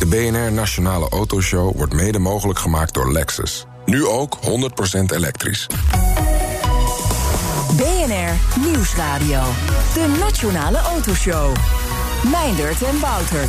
De BNR Nationale Autoshow wordt mede mogelijk gemaakt door Lexus. Nu ook 100% elektrisch. BNR Nieuwsradio. De Nationale Autoshow. Meindert en Wouter.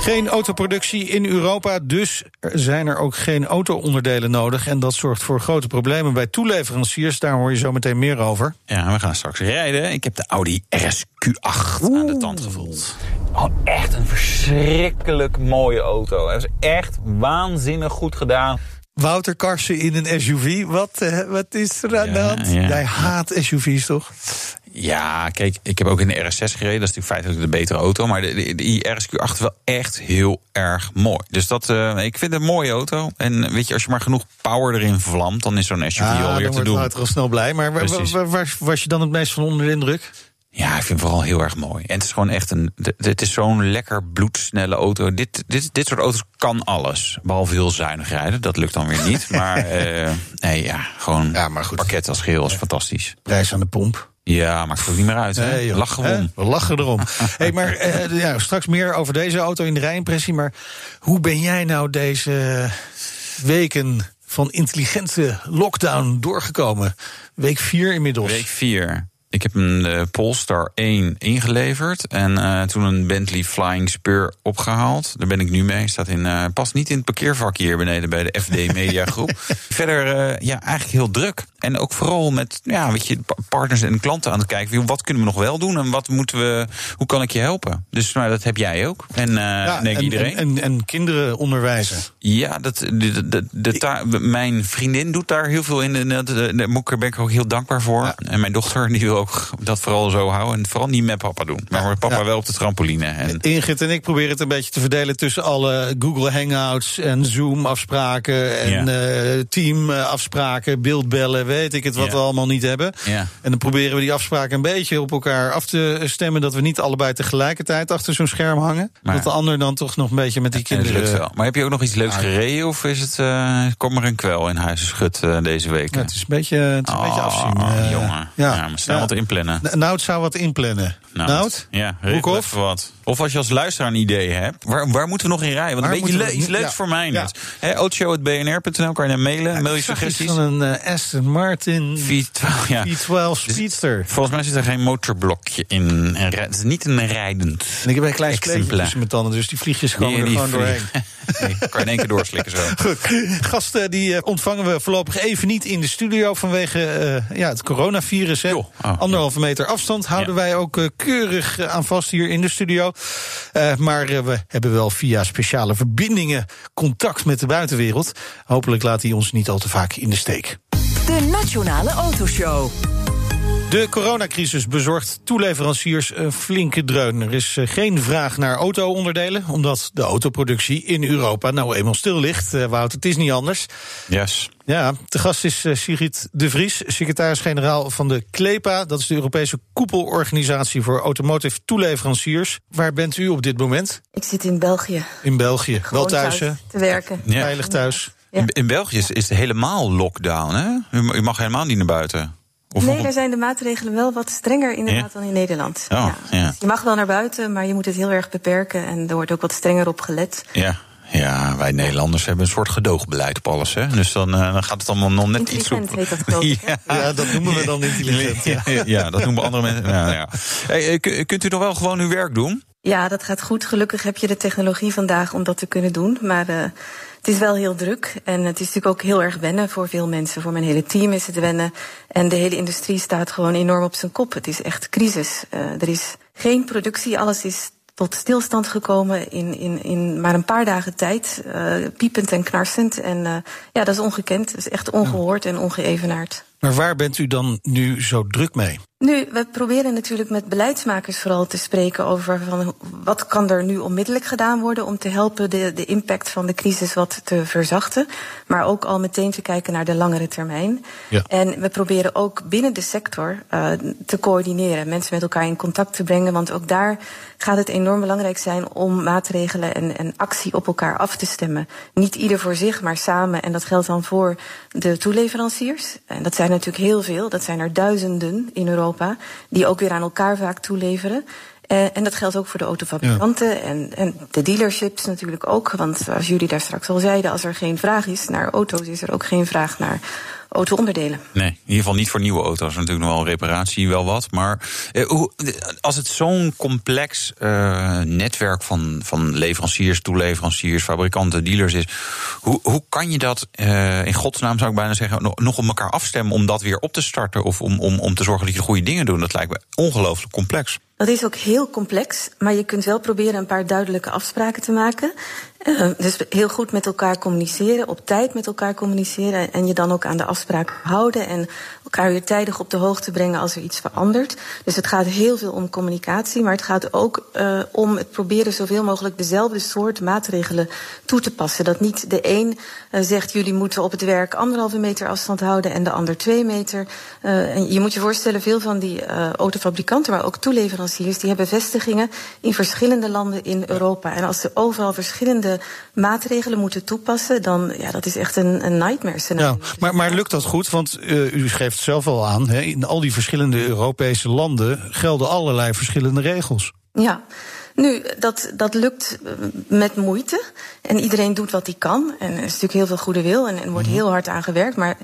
Geen autoproductie in Europa, dus zijn er ook geen auto-onderdelen nodig. En dat zorgt voor grote problemen bij toeleveranciers. Daar hoor je zo meteen meer over. Ja, we gaan straks rijden. Ik heb de Audi RSQ8 aan de tand gevoeld. Oh, echt een verschrikkelijk mooie auto. Het is echt waanzinnig goed gedaan. Wouter Karsen in een SUV. Wat, eh, wat is er aan de hand? Jij haat SUV's toch? Ja, kijk, ik heb ook in de RS6 gereden. Dat is natuurlijk feitelijk de betere auto. Maar de, de- die RSQ8 is wel echt heel erg mooi. Dus dat, eh, ik vind het een mooie auto. En weet je, als je maar genoeg power erin vlamt... dan is zo'n SUV Ja, alweer dan te doen. Wouter al snel blij. Maar waar, Precies. waar- waar was je dan het meest van onder de indruk? Ja, ik vind het vooral heel erg mooi. En het is gewoon echt een. Het is zo'n lekker bloedsnelle auto. Dit, dit, dit soort auto's kan alles. Behalve heel zuinig rijden. Dat lukt dan weer niet. Maar eh, nee, ja, gewoon. Ja, maar goed. Pakket als geheel is fantastisch. Prijs aan de pomp. Ja, maakt het ook niet meer uit. Hè? Nee. Lach gewoon. We lachen erom. hey, maar eh, ja, straks meer over deze auto in de rijimpressie. Maar hoe ben jij nou deze weken van intelligente lockdown doorgekomen? Week 4 inmiddels. Week 4. Ik heb een eh, Polestar 1 ingeleverd. En eh, toen een Bentley Flying Spur opgehaald. Daar ben ik nu mee. Staat in, eh, past niet in het parkeervak hier beneden bij de FD Media Groep. Verder, ja, eigenlijk heel druk. En ook vooral met ja, weet je, pa- partners en klanten aan het kijken. Wat kunnen we nog wel doen en wat moeten we, hoe kan ik je helpen? Dus nou, dat heb jij ook. En uh, Ja, denk en, iedereen. En, en, en kinderen onderwijzen. Ja, dat, de, de, de, de ta- mijn vriendin doet daar heel veel in. En dat- Daar ben ik ook heel dankbaar voor. En mijn dochter die wil ook dat vooral zo houden. En vooral niet met papa doen. Maar met papa Ja. wel op de trampoline. En, Ingrid en ik proberen het een beetje te verdelen tussen alle Google Hangouts en Zoom-afspraken en Ja. eh, team-afspraken, beeldbellen, weet ik het wat Ja. we allemaal niet hebben. ja. En dan proberen we die afspraken een beetje op elkaar af te stemmen. Dat we niet allebei tegelijkertijd achter zo'n scherm hangen. Maar- dat de ander dan toch nog een beetje met die kinderen. wel. Maar heb je ook nog iets leuks gereden? Of is het, eh kom er een kwel in huis schut eh, deze week? Ja, het is een beetje, het is een beetje afzien. eh, jongen. ja. Ja, maar snel Ja. wat inplannen. N- Nout zou wat inplannen. Nou, Nout? Ja, regel even wat. Of als je als luisteraar een idee hebt, waar, waar moeten we nog in rijden? Want Waar een beetje le- iets leuks ja. voor mij Ja. net. Hè, Autoshow.bnr.nl kan je naar mailen, mail je suggesties. van een eh, Aston Martin V12, ja. V12 Speedster. Volgens mij zit er geen motorblokje in. Het is niet een rijdend. En ik heb een klein spleetje tussen mijn tanden, dus die vliegjes komen er gewoon doorheen. Nee, kan je in één keer doorslikken zo. Goed, gasten die eh, ontvangen we voorlopig even niet in de studio vanwege eh, ja, het coronavirus. Hè. Oh. Anderhalve meter afstand houden Ja. wij ook keurig aan vast hier in de studio. Eh, maar eh, we hebben wel via speciale verbindingen contact met de buitenwereld. Hopelijk laat hij ons niet al te vaak in de steek. De Nationale Autoshow. De coronacrisis bezorgt toeleveranciers een flinke dreun. Er is eh, geen vraag naar auto-onderdelen, omdat de autoproductie in Europa nou eenmaal stil ligt. Eh, Wout, het is niet anders. Yes. Ja, de gast is eh, Sigrid de Vries, secretaris-generaal van de CLEPA. Dat is de Europese koepelorganisatie voor automotive toeleveranciers. Waar bent u op dit moment? Ik zit in België. In België. Wel thuis, te werken. Ja. Veilig thuis. Ja. In, in België is, is het helemaal lockdown, hè? U, u mag helemaal niet naar buiten. Of nee, daar zijn de maatregelen wel wat strenger inderdaad Ja? dan in Nederland. Oh, ja. Dus je mag wel naar buiten, maar je moet het heel erg beperken. En er wordt ook wat strenger op gelet. Ja. Ja, wij Nederlanders hebben een soort gedoogbeleid op alles, hè? Dus dan, eh, dan gaat het allemaal nog net iets Intelligent op. heet dat hè? Ja, dat noemen we dan intelligent. Ja. ja, ja, dat noemen andere mensen. Nou, ja. Hey, eh, ku- kunt u nog wel gewoon uw werk doen? Ja, dat gaat goed. Gelukkig heb je de technologie vandaag om dat te kunnen doen. Maar uh, het is wel heel druk. En het is natuurlijk ook heel erg wennen voor veel mensen. Voor mijn hele team is het wennen. En de hele industrie staat gewoon enorm op zijn kop. Het is echt crisis. Uh, er is geen productie. Alles is tot stilstand gekomen in, in, in maar een paar dagen tijd. Uh, piepend en knarsend. En uh, ja, dat is ongekend. Dat is echt ongehoord en ongeëvenaard. Maar waar bent u dan nu zo druk mee? Nu, we proberen natuurlijk met beleidsmakers vooral te spreken over van wat kan er nu onmiddellijk gedaan worden om te helpen de, de impact van de crisis wat te verzachten. Maar ook al meteen te kijken naar de langere termijn. Ja. En we proberen ook binnen de sector uh, te coördineren, mensen met elkaar in contact te brengen. Want ook daar gaat het enorm belangrijk zijn om maatregelen en, en actie op elkaar af te stemmen. Niet ieder voor zich, maar samen. En dat geldt dan voor de toeleveranciers. En dat zijn natuurlijk heel veel. Dat zijn er duizenden in Europa. Die ook weer aan elkaar vaak toeleveren. Uh, en dat geldt ook voor de autofabrikanten ja. en, en de dealerships natuurlijk ook. Want als jullie daar straks al zeiden, als er geen vraag is naar auto's, is er ook geen vraag naar auto-onderdelen. Nee, in ieder geval niet voor nieuwe auto's. Natuurlijk nog wel reparatie, wel wat. Maar eh, als het zo'n complex uh, netwerk van, van leveranciers, toeleveranciers, fabrikanten, dealers is, hoe, hoe kan je dat uh, in godsnaam zou ik bijna zeggen nog, op elkaar afstemmen om dat weer op te starten of om, om, om te zorgen dat je de goede dingen doet? Dat lijkt me ongelooflijk complex. Dat is ook heel complex, maar je kunt wel proberen een paar duidelijke afspraken te maken. Uh, dus heel goed met elkaar communiceren, op tijd met elkaar communiceren en je dan ook aan de afspraken houden en elkaar weer tijdig op de hoogte brengen als er iets verandert. Dus het gaat heel veel om communicatie, maar het gaat ook uh, om het proberen zoveel mogelijk dezelfde soort maatregelen toe te passen. Dat niet de een uh, zegt jullie moeten op het werk anderhalve meter afstand houden en de ander twee meter. en je moet je voorstellen, veel van die autofabrikanten, maar ook toeleveranciers, die hebben vestigingen in verschillende landen in Europa. En als er overal verschillende maatregelen moeten toepassen, dan ja, dat is echt een, een nightmare scenario. Ja, maar, maar lukt dat goed? Want uh, u geeft zelf al aan, hè, in al die verschillende Europese landen gelden allerlei verschillende regels. Ja. Nu, dat, dat lukt met moeite. En iedereen doet wat hij kan. En er is natuurlijk heel veel goede wil en er wordt heel hard aan gewerkt. Maar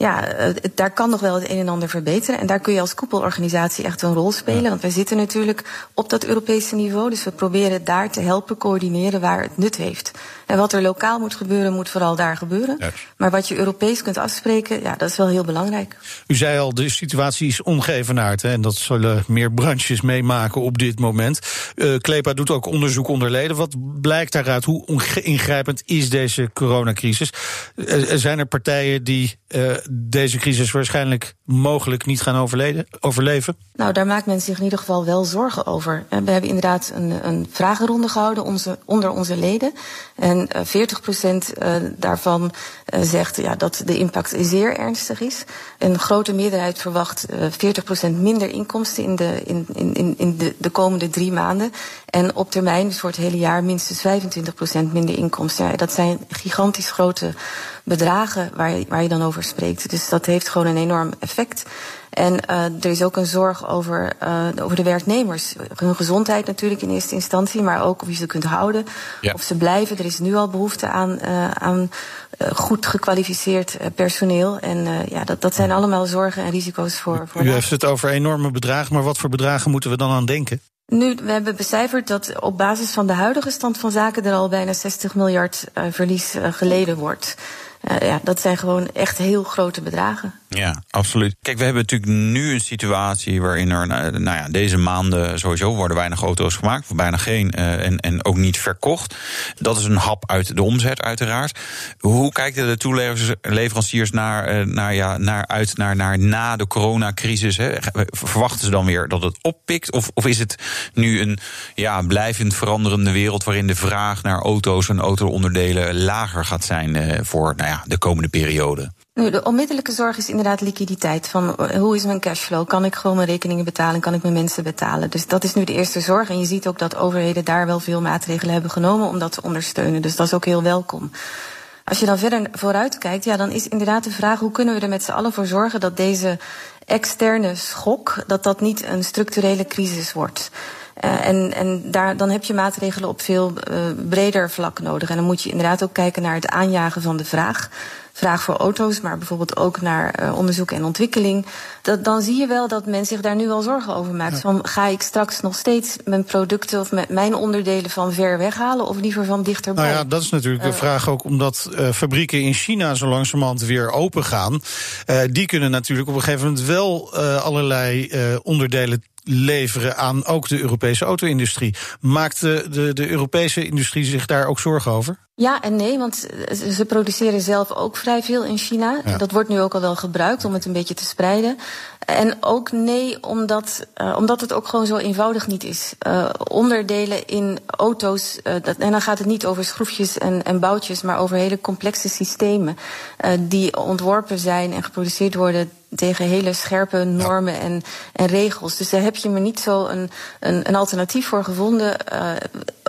ja, daar kan nog wel het een en ander verbeteren. En daar kun je als koepelorganisatie echt een rol spelen. Want wij zitten natuurlijk op dat Europese niveau. Dus we proberen daar te helpen coördineren waar het nut heeft. En wat er lokaal moet gebeuren, moet vooral daar gebeuren. Maar wat je Europees kunt afspreken, ja, dat is wel heel belangrijk. U zei al, de situatie is ongeëvenaard. Hè, en dat zullen meer branches meemaken op dit moment. Uh, Klepa doet ook onderzoek onder leden. Wat blijkt daaruit? Hoe ingrijpend is deze coronacrisis? Uh, zijn er partijen die uh, deze crisis waarschijnlijk mogelijk niet gaan overleven? Nou, daar maakt men zich in ieder geval wel zorgen over. We hebben inderdaad een, een vragenronde gehouden onze, onder onze leden. En uh, 40 procent uh, daarvan uh, zegt ja, dat de impact zeer ernstig is. Een grote meerderheid verwacht 40 procent minder inkomsten in, de, in, in, in de, de komende drie maanden. En op termijn, dus voor het hele jaar, minstens 25 procent minder inkomsten. Ja, dat zijn gigantisch grote bedragen waar je, waar je dan over spreekt. Dus dat heeft gewoon een enorm effect. En uh, er is ook een zorg over, uh, over de werknemers. Hun gezondheid natuurlijk in eerste instantie, maar ook of je ze kunt houden. Ja. Of ze blijven. Er is nu al behoefte aan, uh, aan goed gekwalificeerd personeel. En ja, dat, dat zijn allemaal zorgen en risico's voor. voor U heeft het over enorme bedragen, maar wat voor bedragen moeten we dan aan denken? Nu, we hebben becijferd dat op basis van de huidige stand van zaken er al bijna 60 miljard verlies geleden wordt. Ja, dat zijn gewoon echt heel grote bedragen. Ja, absoluut. Kijk, we hebben natuurlijk nu een situatie waarin er, nou ja, deze maanden sowieso worden weinig auto's gemaakt, bijna geen uh, en, en ook niet verkocht. Dat is een hap uit de omzet, uiteraard. Hoe kijken de toeleveranciers naar, uh, naar, ja, naar uit naar, naar na de coronacrisis? Hè? Verwachten ze dan weer dat het oppikt? Of, of is het nu een ja, blijvend veranderende wereld waarin de vraag naar auto's en auto-onderdelen lager gaat zijn voor nou ja, de komende periode? Nu, de onmiddellijke zorg is inderdaad liquiditeit. Van hoe is mijn cashflow? Kan ik gewoon mijn rekeningen betalen? Kan ik mijn mensen betalen? Dus dat is nu de eerste zorg. En je ziet ook dat overheden daar wel veel maatregelen hebben genomen om dat te ondersteunen. Dus dat is ook heel welkom. Als je dan verder vooruit kijkt, ja, dan is inderdaad de vraag hoe kunnen we er met z'n allen voor zorgen dat deze externe schok, dat dat niet een structurele crisis wordt. Uh, en en daar, dan heb je maatregelen op veel uh, breder vlak nodig. En dan moet je inderdaad ook kijken naar het aanjagen van de vraag vraag voor auto's, maar bijvoorbeeld ook naar uh, onderzoek en ontwikkeling. Dat, dan zie je wel dat men zich daar nu wel zorgen over maakt. Ja. Van, ga ik straks nog steeds mijn producten of met mijn onderdelen van ver weghalen of liever van dichterbij? Nou ja, dat is natuurlijk de uh, vraag ook omdat uh, fabrieken in China zo langzamerhand weer open gaan. die kunnen natuurlijk op een gegeven moment wel allerlei onderdelen leveren aan ook de Europese auto-industrie. Maakt de, de, de Europese industrie zich daar ook zorgen over? Ja en nee, want ze produceren zelf ook vrij veel in China. Ja. Dat wordt nu ook al wel gebruikt om het een beetje te spreiden. En ook nee, omdat, uh, omdat het ook gewoon zo eenvoudig niet is. Uh, onderdelen in auto's, uh, dat, en dan gaat het niet over schroefjes en, en boutjes, maar over hele complexe systemen. die ontworpen zijn en geproduceerd worden tegen hele scherpe normen en, en regels. Dus daar heb je me niet zo een, een, een alternatief voor gevonden. Uh,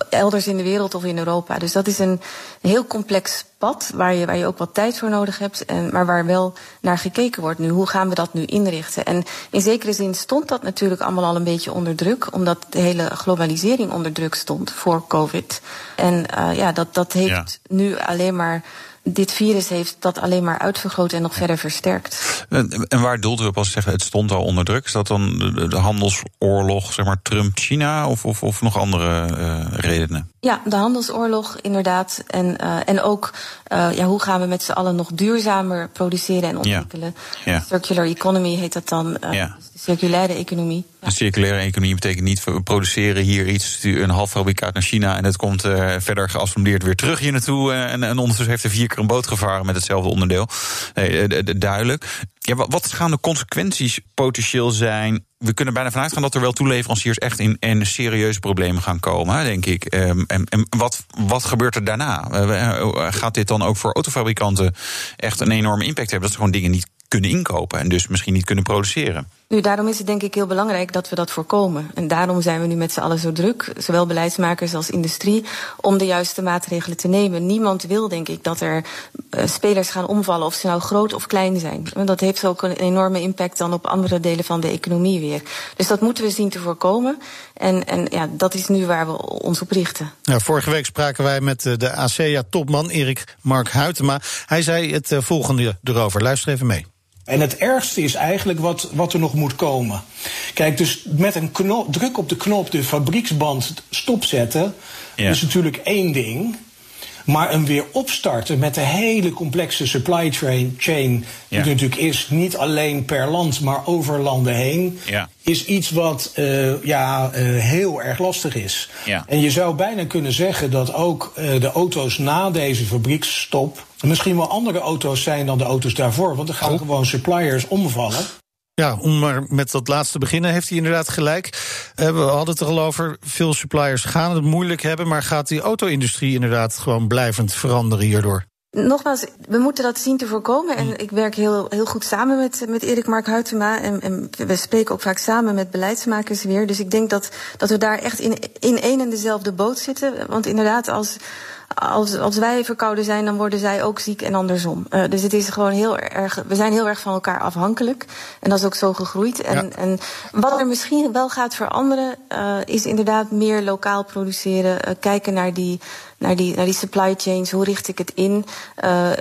elders in de wereld of in Europa. Dus dat is een heel complex pad waar je, waar je ook wat tijd voor nodig hebt, en, maar waar wel naar gekeken wordt nu. Hoe gaan we dat nu inrichten? En in zekere zin stond dat natuurlijk allemaal al een beetje onder druk, omdat de hele globalisering onder druk stond voor COVID. En uh, ja, dat, dat heeft ja. nu alleen maar dit virus heeft dat alleen maar uitvergroot en nog verder versterkt. En waar doelt u op als u zegt het stond al onder druk? Is dat dan de, handelsoorlog, zeg maar Trump-China of, of, of, nog andere uh, redenen? Ja, de handelsoorlog inderdaad. En, uh, en ook uh, ja, hoe gaan we met z'n allen nog duurzamer produceren en ontwikkelen. Ja. Ja. Circular economy heet dat dan. Ja. Circulaire economie. Een circulaire economie betekent niet, we produceren hier iets, een half fabrikaat naar China en het komt uh, verder geassembleerd weer terug hier naartoe. en, en ondertussen heeft er vier keer een boot gevaren met hetzelfde onderdeel. Nee, duidelijk. Ja, wat gaan de consequenties potentieel zijn? We kunnen bijna vanuit gaan dat er wel toeleveranciers echt in, in serieuze problemen gaan komen, denk ik. En, en wat, wat gebeurt er daarna? Gaat dit dan ook voor autofabrikanten echt een enorme impact hebben? Dat ze gewoon dingen niet kunnen inkopen en dus misschien niet kunnen produceren? Nu, daarom is het denk ik heel belangrijk dat we dat voorkomen. En daarom zijn we nu met z'n allen zo druk, zowel beleidsmakers als industrie, om de juiste maatregelen te nemen. Niemand wil, denk ik, dat er uh, spelers gaan omvallen, of ze nou groot of klein zijn. Want dat heeft ook een enorme impact dan op andere delen van de economie weer. Dus dat moeten we zien te voorkomen. En, en ja, dat is nu waar we ons op richten. Ja, vorige week spraken wij met eh, de ASEA-topman Erik Mark Huytema. Hij zei het eh, volgende erover. Luister even mee. En het ergste is eigenlijk wat, wat er nog moet komen. Kijk, dus met een knop, druk op de knop de fabrieksband stopzetten, ja. is natuurlijk één ding. Maar hem weer opstarten met de hele complexe supply chain, ja. die natuurlijk is, niet alleen per land, maar over landen heen, ja. is iets wat uh, ja, uh, heel erg lastig is. Ja. En je zou bijna kunnen zeggen dat ook uh, de auto's na deze fabrieksstop misschien wel andere auto's zijn dan de auto's daarvoor. Want er gaan oh. gewoon suppliers omvallen. Ja, om maar met dat laatste beginnen, heeft hij inderdaad gelijk. Uh, we hadden het er al over, veel suppliers gaan het moeilijk hebben... maar gaat die auto-industrie inderdaad gewoon blijvend veranderen hierdoor? Nogmaals, we moeten dat zien te voorkomen. En ik werk heel, heel goed samen met, met Erik Mark Huytema. En, en we spreken ook vaak samen met beleidsmakers weer. Dus ik denk dat, dat we daar echt in, in één en dezelfde boot zitten. Want inderdaad, als, als, als wij verkouden zijn, dan worden zij ook ziek en andersom. Uh, dus het is gewoon heel erg. We zijn heel erg van elkaar afhankelijk. En dat is ook zo gegroeid. En, ja. en wat er misschien wel gaat veranderen, uh, is inderdaad meer lokaal produceren. Uh, kijken naar die naar die, naar die supply chains. Hoe richt ik het in?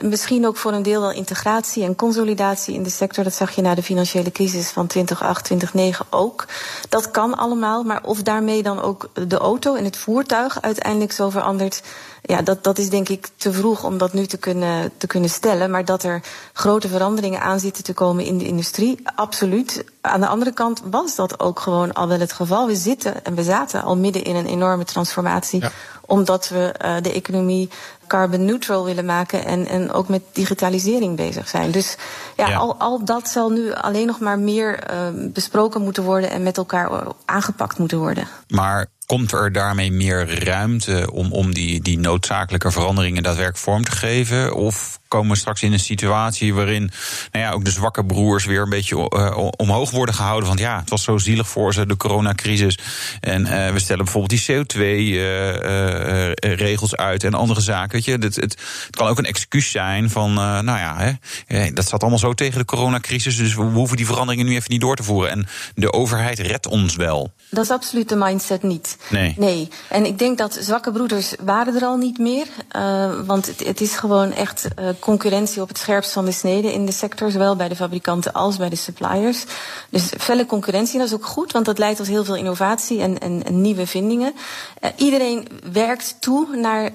Misschien ook voor een deel wel integratie en consolidatie in de sector. Dat zag je na de financiële crisis van 2008, 2009 ook. Dat kan allemaal, maar of daarmee dan ook de auto en het voertuig uiteindelijk zo verandert. Ja, dat, dat is denk ik te vroeg om dat nu te kunnen, te kunnen stellen. Maar dat er grote veranderingen aan zitten te komen in de industrie, absoluut. Aan de andere kant was dat ook gewoon al wel het geval. We zitten en we zaten al midden in een enorme transformatie. Ja omdat we uh, de economie carbon neutral willen maken en, en ook met digitalisering bezig zijn. Dus ja, ja. Al, al dat zal nu alleen nog maar meer uh, besproken moeten worden en met elkaar aangepakt moeten worden. Maar komt er daarmee meer ruimte om, om die, die noodzakelijke veranderingen daadwerkelijk vorm te geven? Of komen we straks in een situatie waarin nou ja, ook de zwakke broers weer een beetje uh, omhoog worden gehouden? Want ja, het was zo zielig voor ze, de coronacrisis. En uh, we stellen bijvoorbeeld die CO2-regels uh, uit en andere zaken. Weet je, het, het, het, kan ook een excuus zijn van, nou ja, hè, dat zat allemaal zo tegen de coronacrisis. Dus we hoeven die veranderingen nu even niet door te voeren. En de overheid redt ons wel. Dat is absoluut de mindset niet. Nee. nee. En ik denk dat zwakke broeders waren er al niet meer. Uh, want het, het, is gewoon echt uh, concurrentie op het scherpst van de snede in de sector. Zowel bij de fabrikanten als bij de suppliers. Dus felle concurrentie, dat is ook goed. Want dat leidt tot heel veel innovatie en, en, en nieuwe vindingen. Uh, iedereen werkt toe naar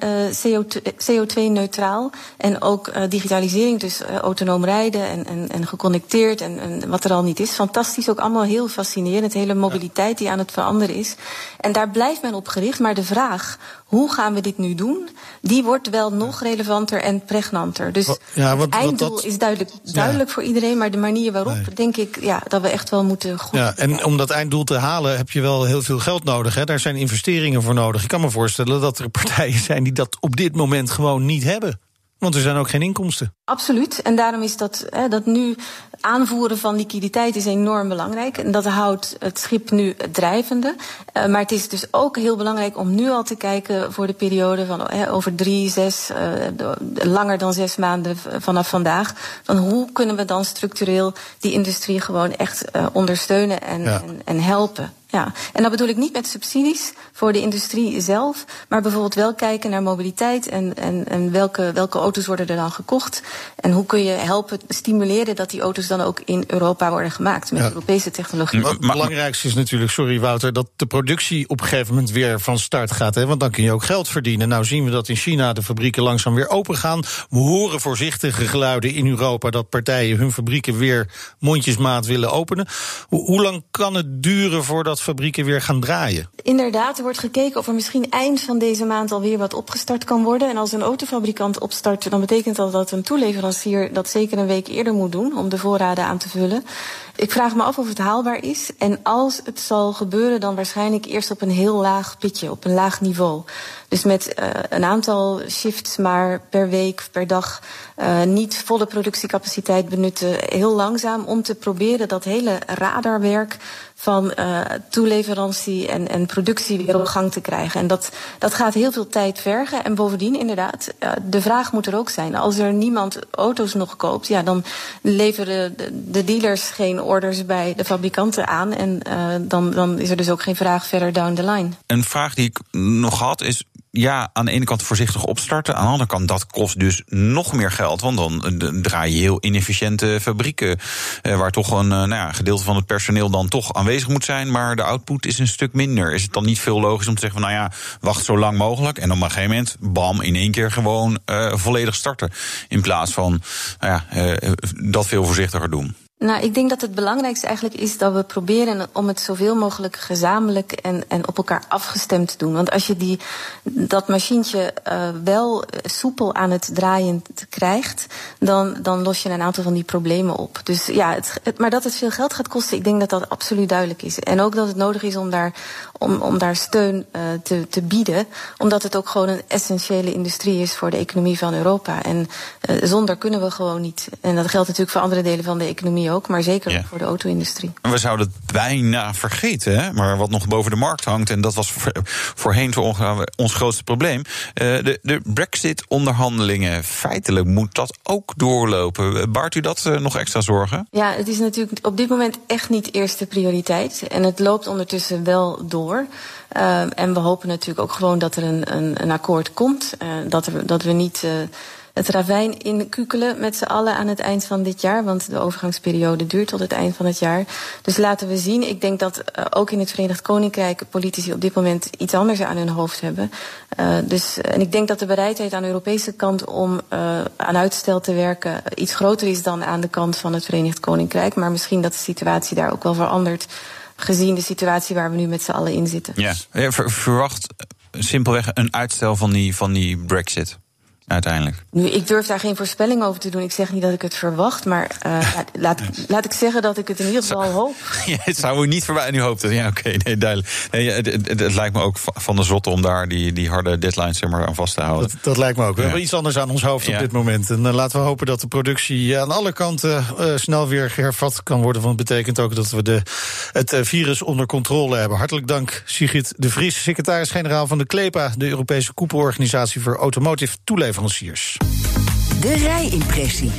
CO2-neutraal. en ook digitalisering, dus autonoom rijden en, en, en geconnecteerd. En, en wat er al niet is. Fantastisch, ook allemaal heel fascinerend. Hele mobiliteit die aan het veranderen is. En daar blijft men op gericht. Maar de vraag, hoe gaan we dit nu doen? Die wordt wel nog relevanter en pregnanter. Dus ja, wat, het einddoel wat dat, is duidelijk, duidelijk ja. voor iedereen. Maar de manier waarop, nee. denk ik, ja, dat we echt wel moeten goed... Ja, en om dat einddoel te halen heb je wel heel veel geld nodig. Hè? Daar zijn investeringen voor nodig. Ik kan me voorstellen dat er partijen zijn die dat op dit moment gewoon niet hebben. Want er zijn ook geen inkomsten. Absoluut. En daarom is dat, hè, dat nu aanvoeren van liquiditeit is enorm belangrijk. En dat houdt het schip nu drijvende. Uh, maar het is dus ook heel belangrijk om nu al te kijken voor de periode van hè, over drie, zes, uh, langer dan zes maanden vanaf vandaag. Van hoe kunnen we dan structureel die industrie gewoon echt uh, ondersteunen en, ja. en, en helpen. Ja, en dat bedoel ik niet met subsidies voor de industrie zelf, maar bijvoorbeeld wel kijken naar mobiliteit en, en, en welke, welke auto's worden er dan gekocht. En hoe kun je helpen stimuleren dat die auto's dan ook in Europa worden gemaakt met ja. Europese technologie. Maar het belangrijkste is natuurlijk, sorry Wouter, dat de productie op een gegeven moment weer van start gaat. Hè? Want dan kun je ook geld verdienen. Nou zien we dat in China de fabrieken langzaam weer open gaan. We horen voorzichtige geluiden in Europa dat partijen hun fabrieken weer mondjesmaat willen openen. Hoe, hoe lang kan het duren voordat fabrieken weer gaan draaien? Inderdaad, er wordt gekeken of er misschien eind van deze maand alweer wat opgestart kan worden. En als een autofabrikant opstart, dan betekent dat dat een toeleverancier dat zeker een week eerder moet doen om de voorraden aan te vullen. Ik vraag me af of het haalbaar is. En als het zal gebeuren, dan waarschijnlijk eerst op een heel laag pitje, op een laag niveau. Dus met uh, een aantal shifts maar per week, per dag, uh, niet volle productiecapaciteit benutten. Heel langzaam om te proberen dat hele radarwerk van uh, toeleverantie en, en productie weer op gang te krijgen. En dat, dat gaat heel veel tijd vergen. En bovendien, inderdaad, de vraag moet er ook zijn. Als er niemand auto's nog koopt, ja, dan leveren de, de dealers geen orders bij de fabrikanten aan. En uh, dan, dan is er dus ook geen vraag verder down the line. Een vraag die ik nog had is ja, aan de ene kant voorzichtig opstarten. Aan de andere kant, dat kost dus nog meer geld. Want dan draai je heel inefficiënte fabrieken. Eh, waar toch een nou ja, gedeelte van het personeel dan toch aanwezig moet zijn. Maar de output is een stuk minder. Is het dan niet veel logisch om te zeggen van nou ja, wacht zo lang mogelijk. En op een gegeven moment, bam, in één keer gewoon volledig starten. In plaats van nou ja, dat veel voorzichtiger doen. Nou, ik denk dat het belangrijkste eigenlijk is dat we proberen om het zoveel mogelijk gezamenlijk en, en op elkaar afgestemd te doen. Want als je die, dat machientje uh, wel soepel aan het draaien krijgt, dan, dan los je een aantal van die problemen op. Dus ja, het, maar dat het veel geld gaat kosten, ik denk dat dat absoluut duidelijk is. En ook dat het nodig is om daar, om, om daar steun uh, te, te bieden, omdat het ook gewoon een essentiële industrie is voor de economie van Europa. En uh, zonder kunnen we gewoon niet. En dat geldt natuurlijk voor andere delen van de economie ook, maar zeker ja. voor de auto-industrie. We zouden het bijna vergeten, hè? maar wat nog boven de markt hangt, en dat was voorheen voor ons grootste probleem. de, de Brexit-onderhandelingen, feitelijk moet dat ook doorlopen. Baart u dat nog extra zorgen? Ja, het is natuurlijk op dit moment echt niet eerste prioriteit. En het loopt ondertussen wel door. Uh, en we hopen natuurlijk ook gewoon dat er een, een, een akkoord komt. Uh, dat, er, dat we niet. Uh, het ravijn inkukelen met z'n allen aan het eind van dit jaar. Want de overgangsperiode duurt tot het eind van het jaar. Dus laten we zien. Ik denk dat uh, ook in het Verenigd Koninkrijk politici op dit moment iets anders aan hun hoofd hebben. Uh, dus, en ik denk dat de bereidheid aan de Europese kant om uh, aan uitstel te werken iets groter is dan aan de kant van het Verenigd Koninkrijk. Maar misschien dat de situatie daar ook wel verandert. Gezien de situatie waar we nu met z'n allen in zitten. Ja, verwacht simpelweg een uitstel van die, van die Brexit uiteindelijk? Nu, ik durf daar geen voorspelling over te doen. Ik zeg niet dat ik het verwacht, maar uh, laat, laat ik zeggen dat ik het in ieder geval hoop. Ja, het zou u niet verwachten. Nu hoopt het. Ja, oké, okay, nee, duidelijk. Nee, het, het, het, lijkt me ook van de zotte om daar die, die harde deadlines maar, aan vast te houden. Dat, dat lijkt me ook. We ja. hebben iets anders aan ons hoofd ja. op dit moment. En uh, laten we hopen dat de productie aan alle kanten uh, snel weer hervat kan worden. Want het betekent ook dat we de, het virus onder controle hebben. Hartelijk dank, Sigrid de Vries, secretaris-generaal van de CLEPA, de Europese koepelorganisatie voor automotive toelevering. De rijimpressie.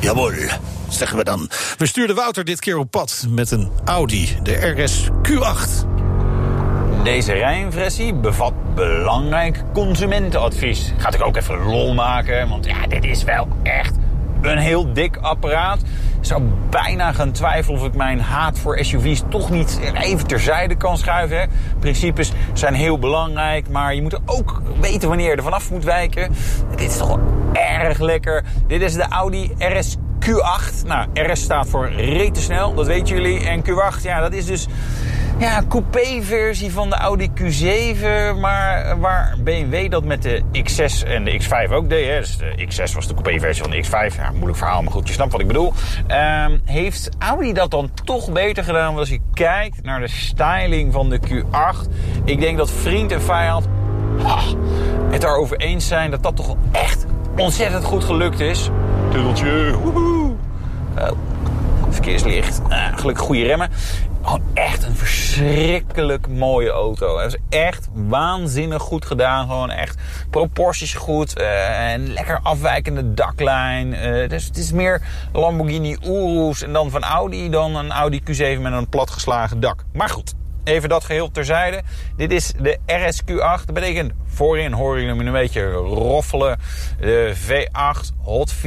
Jawel, zeggen we dan. We stuurden Wouter dit keer op pad met een Audi, de RS Q8. Deze rijimpressie bevat belangrijk consumentenadvies. Gaat ik ook even lol maken, want ja, dit is wel echt een heel dik apparaat. Ik zou bijna gaan twijfelen of ik mijn haat voor SUV's toch niet even terzijde kan schuiven. Hè. Principes zijn heel belangrijk, maar je moet ook weten wanneer je er vanaf moet wijken. Dit is toch wel erg lekker. Dit is de Audi RS Q8. Nou, RS staat voor rete snel, dat weten jullie. En Q8, ja, dat is dus ja, coupé-versie van de Audi Q7. Maar waar BMW dat met de X6 en de X5 ook deed. Hè. Dus de X6 was de coupé-versie van de X5. Ja, moeilijk verhaal, maar goed, je snapt wat ik bedoel. Ehm, heeft Audi dat dan toch beter gedaan? Want als je kijkt naar de styling van de Q8. Ik denk dat vriend en vijand het erover eens zijn dat dat toch echt ontzettend goed gelukt is. Tuddeltje, woehoe. Uh, verkeerslicht, uh, gelukkig goede remmen. Gewoon echt een verschrikkelijk mooie auto. Het is echt waanzinnig goed gedaan. Gewoon echt proporties goed. Uh, en lekker afwijkende daklijn. Uh, dus het is meer Lamborghini Urus en dan van Audi dan een Audi Q7 met een platgeslagen dak. Maar goed, even dat geheel terzijde. Dit is de RSQ8. Dat betekent voorin horen jullie een beetje roffelen. De V8 Hot V,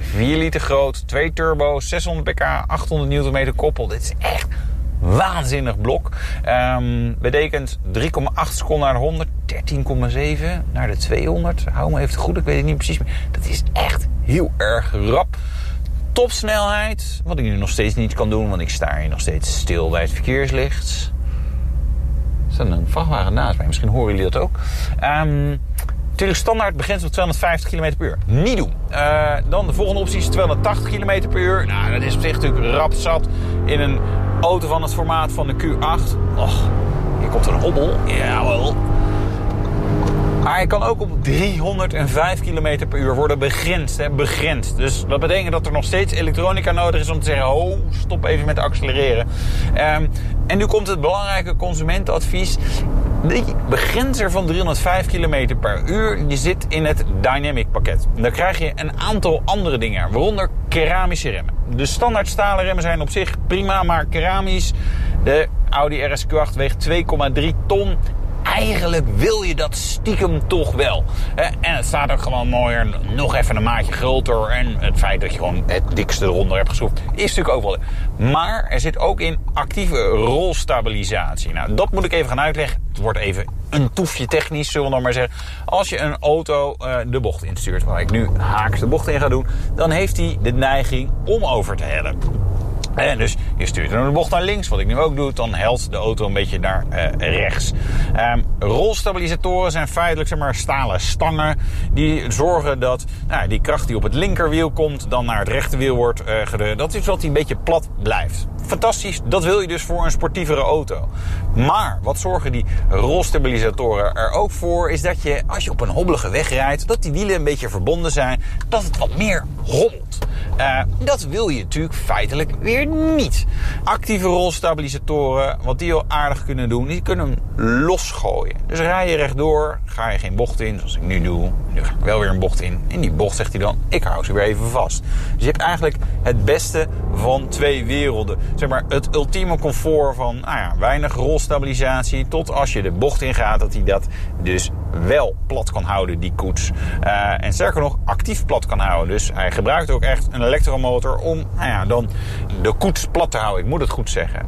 4 liter groot, 2 turbo, 600 pk, 800 Nm koppel. Dit is echt waanzinnig blok. Um, betekent 3,8 seconden naar de 100, 13,7 naar de 200. Hou me even goed, ik weet het niet precies meer. Dat is echt heel erg rap. Topsnelheid, wat ik nu nog steeds niet kan doen, want ik sta hier nog steeds stil bij het verkeerslicht. Er staat een vrachtwagen naast mij, misschien horen jullie dat ook. Um, Natuurlijk standaard begrenst op 250 km per uur. Niet doen. Uh, dan de volgende optie is 280 km per uur. Nou, dat is op zich natuurlijk rap zat in een auto van het formaat van de Q8. Och, hier komt een hobbel. Jawel. Maar hij kan ook op 305 km per uur worden begrensd. Hè, begrensd. Dus dat betekent dat er nog steeds elektronica nodig is om te zeggen... oh, stop even met accelereren. Um, en nu komt het belangrijke consumentenadvies. De begrenzer van 305 km per uur die zit in het Dynamic pakket. Dan krijg je een aantal andere dingen, waaronder keramische remmen. De standaard stalen remmen zijn op zich prima, maar keramisch. De Audi RSQ8 weegt 2,3 ton eigenlijk wil je dat stiekem toch wel. En het staat ook gewoon mooier, nog even een maatje groter. En het feit dat je gewoon het dikste eronder hebt geschroefd, is natuurlijk ook wel. Maar er zit ook in actieve rolstabilisatie. Nou, dat moet ik even gaan uitleggen. Het wordt even een toefje technisch, zullen we dan maar zeggen. Als je een auto uh, de bocht instuurt, waar ik nu haaks de bocht in ga doen, dan heeft hij de neiging om over te hellen. En dus je stuurt een bocht naar links, wat ik nu ook doe, dan helt de auto een beetje naar uh, rechts. Um, rolstabilisatoren zijn feitelijk zeg maar, stalen stangen die zorgen dat nou, die kracht die op het linkerwiel komt, dan naar het rechterwiel wordt uh. Dat is wat die een beetje plat blijft. Fantastisch, dat wil je dus voor een sportievere auto. Maar wat zorgen die rolstabilisatoren er ook voor, is dat je als je op een hobbelige weg rijdt, dat die wielen een beetje verbonden zijn, dat het wat meer hobbelt. Uh, dat wil je natuurlijk feitelijk weer niet. Actieve rolstabilisatoren, wat die al aardig kunnen doen, die kunnen hem losgooien. Dus rij je rechtdoor, ga je geen bocht in, zoals ik nu doe. Nu ga ik wel weer een bocht in. In die bocht zegt hij dan, ik hou ze weer even vast. Dus je hebt eigenlijk het beste van twee werelden. Zeg maar het ultieme comfort van nou ja, weinig rolstabilisatie. Tot als je de bocht ingaat, dat hij dat dus wel plat kan houden, die koets. Uh, en sterker nog, actief plat kan houden. Dus hij gebruikt ook echt een elektromotor om nou ja, dan de koets plat te houden. Ik moet het goed zeggen.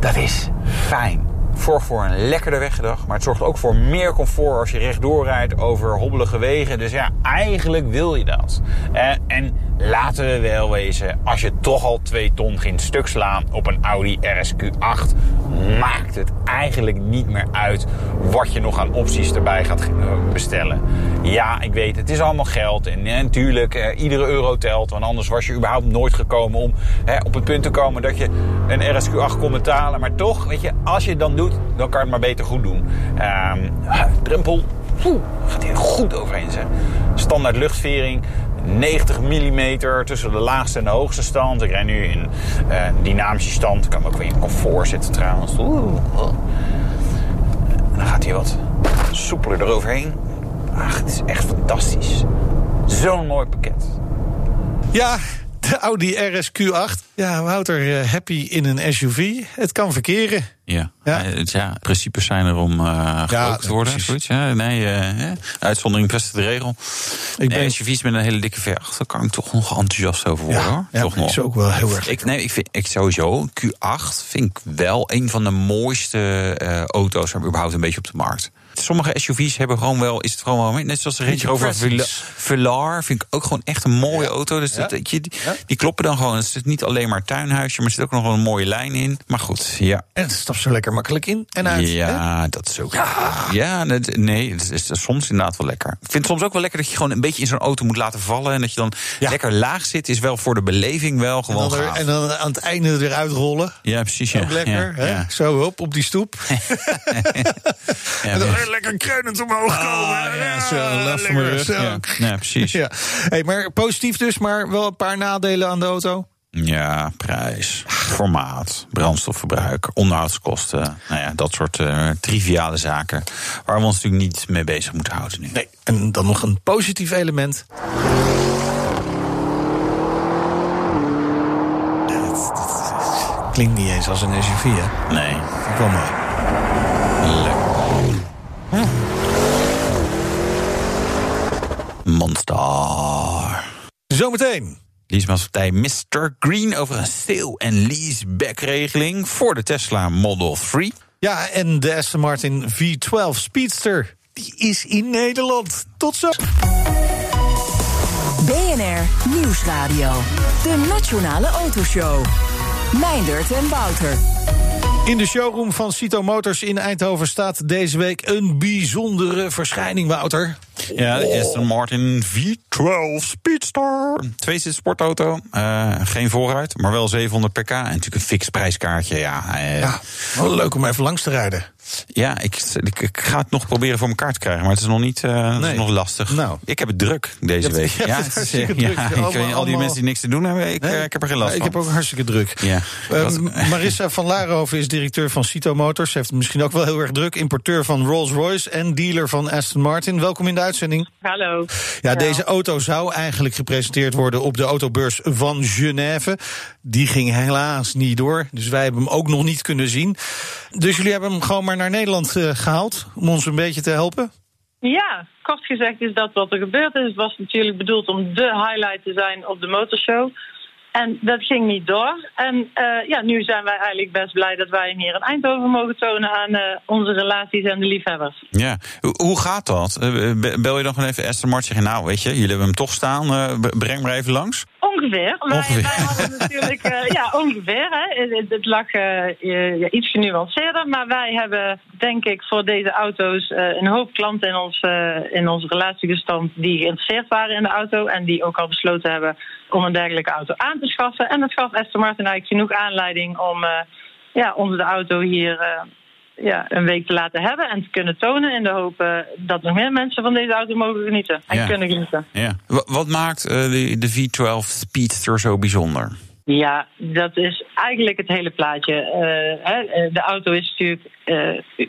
Dat is fijn. Zorgt voor een lekkerder weggedag, maar het zorgt ook voor meer comfort als je rechtdoor rijdt over hobbelige wegen. Dus ja, eigenlijk wil je dat. Uh, en laten we wel wezen, als je toch al 2 ton ging stuk slaan op een Audi RSQ8, maakt het eigenlijk niet meer uit wat je nog aan opties erbij gaat bestellen. Ja, ik weet, het is allemaal geld en, en natuurlijk, eh, iedere euro telt, want anders was je überhaupt nooit gekomen om op het punt te komen dat je een RSQ8 kon betalen. Maar toch, weet je, als je het dan doet, dan kan het maar beter goed doen. Um, drempel, gaat hier goed overheen zeg. Standaard luchtvering, 90 mm tussen de laagste en de hoogste stand. Ik rij nu in uh, dynamische stand. Ik kan ook weer in comfort zitten trouwens. Oeh. Dan gaat hij wat soepeler eroverheen. Ach, het is echt fantastisch. Zo'n mooi pakket. Ja, de Audi RSQ8. Ja, Wouter, uh, happy in een SUV. Het kan verkeren. Ja, ja. Uh, ja principes zijn er om uh, ja, te worden. Zoiets, ja. Nee, uh, uitzondering best de regel. Ik nee, ben... SUV's met een hele dikke V8, daar kan ik toch nog enthousiast over worden. Ja, hoor. Ja, toch nog. is ook wel heel erg. Ik, nee, ik vind ik sowieso, Q8 vind ik wel een van de mooiste auto's, maar überhaupt een beetje op de markt. Sommige SUV's hebben gewoon wel, is het gewoon wel, net zoals de Range Rover Velar, vind ik ook gewoon echt een mooie auto. Dus dat, die, die, kloppen dan gewoon. Het is niet alleen maar tuinhuisje, maar er zit ook nog wel een mooie lijn in. Maar goed, ja. En het stapt zo lekker makkelijk in en uit. Ja, dat is ook. Ja, ja nee, het is soms inderdaad wel lekker. Ik vind het soms ook wel lekker dat je gewoon een beetje in zo'n auto moet laten vallen. En dat je dan lekker laag zit, is wel voor de beleving wel gewoon. En dan, en dan aan het einde eruit rollen. Ja, precies. Ja. Ook lekker. hè? Zo op, op die stoep. dan lekker kreunend omhoog ah, komen. Ja, zo, last van mijn rug. Ja. precies. Ja. Hey, maar positief dus, maar wel een paar nadelen aan de auto. Ja, prijs, formaat, brandstofverbruik, onderhoudskosten. Nou ja, dat soort uh, triviale zaken. Waar we ons natuurlijk niet mee bezig moeten houden nu. Nee, en dan nog een positief element. klinkt niet eens als een SUV, hè? Nee. Kom maar. Lekker. Monster. Zometeen. Leasemaatschappij Mr. Green over een sale- en leaseback-regeling voor de Tesla Model 3. Ja, en de Aston Martin V12 Speedster. Die is in Nederland. Tot zo. BNR Nieuwsradio. De Nationale Autoshow. Meindert en Wouter. In de showroom van Cito Motors in Eindhoven staat deze week een bijzondere verschijning, Wouter. Ja, de Aston Martin V12 Speedster. Twee zit sportauto, uh, geen vooruit, maar wel 700 pk. En natuurlijk een fix prijskaartje. Ja, uh, ja, wel leuk om even langs te rijden. Ja, ik, ik, ik, ga het nog proberen voor elkaar te krijgen, maar het is nog niet uh, nee. is nog lastig. Nou. Ik heb het druk deze week. Ja, het is, ja, druk. Ja, allemaal, al die mensen die niks te doen hebben, ik, nee? ik heb er geen last van. Ik heb ook hartstikke druk. Ja. Uh, Marissa van Laarhoven is directeur van Cito Motors. Ze heeft misschien ook wel heel erg druk. Importeur van Rolls-Royce en dealer van Aston Martin. Welkom in de uitzending. Hallo. Ja, deze auto zou eigenlijk gepresenteerd worden op de autobeurs van Genève. Die ging helaas niet door. Dus wij hebben hem ook nog niet kunnen zien. Dus jullie hebben hem gewoon maar naar Nederland uh, gehaald om ons een beetje te helpen? Ja, kort gezegd is dat wat er gebeurd is. Het was natuurlijk bedoeld om de highlight te zijn op de motorshow. En dat ging niet door. En uh, ja, nu zijn wij eigenlijk best blij dat wij hier in Eindhoven mogen tonen aan uh, onze relaties en de liefhebbers. Ja, hoe gaat dat? Bel je dan gewoon even Esther Mart zeggen, nou weet je, jullie hebben hem toch staan, breng maar even langs? Ongeveer. ongeveer. Wij, wij hadden natuurlijk, ja, ongeveer. Hè. Het, het lag uh, iets genuanceerder. Maar wij hebben, denk ik, voor deze auto's een hoop klanten in ons, in onze relatiebestand die geïnteresseerd waren in de auto. En die ook al besloten hebben om een dergelijke auto aan te schaffen. En dat gaf Aston Martin eigenlijk genoeg aanleiding om ja, onze de auto hier ja, een week te laten hebben en te kunnen tonen. In de hoop uh, dat nog meer mensen van deze auto mogen genieten en kunnen genieten. Ja. Wat maakt uh, de, de V12 Speedster zo bijzonder? Ja, dat is eigenlijk het hele plaatje. Uh, hè, de auto is natuurlijk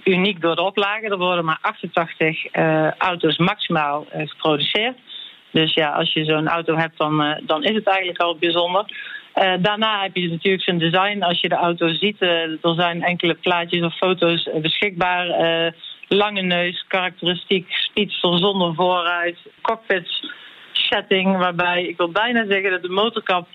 uniek door de oplage. Er worden maar 88 auto's maximaal geproduceerd. Dus ja, als je zo'n auto hebt, dan, dan is het eigenlijk al bijzonder. Uh, daarna heb je natuurlijk zijn design. Als je de auto ziet, uh, er zijn enkele plaatjes of foto's beschikbaar. Lange neus, karakteristiek, speedster zonder vooruit, cockpit setting, waarbij ik wil bijna zeggen dat de motorkap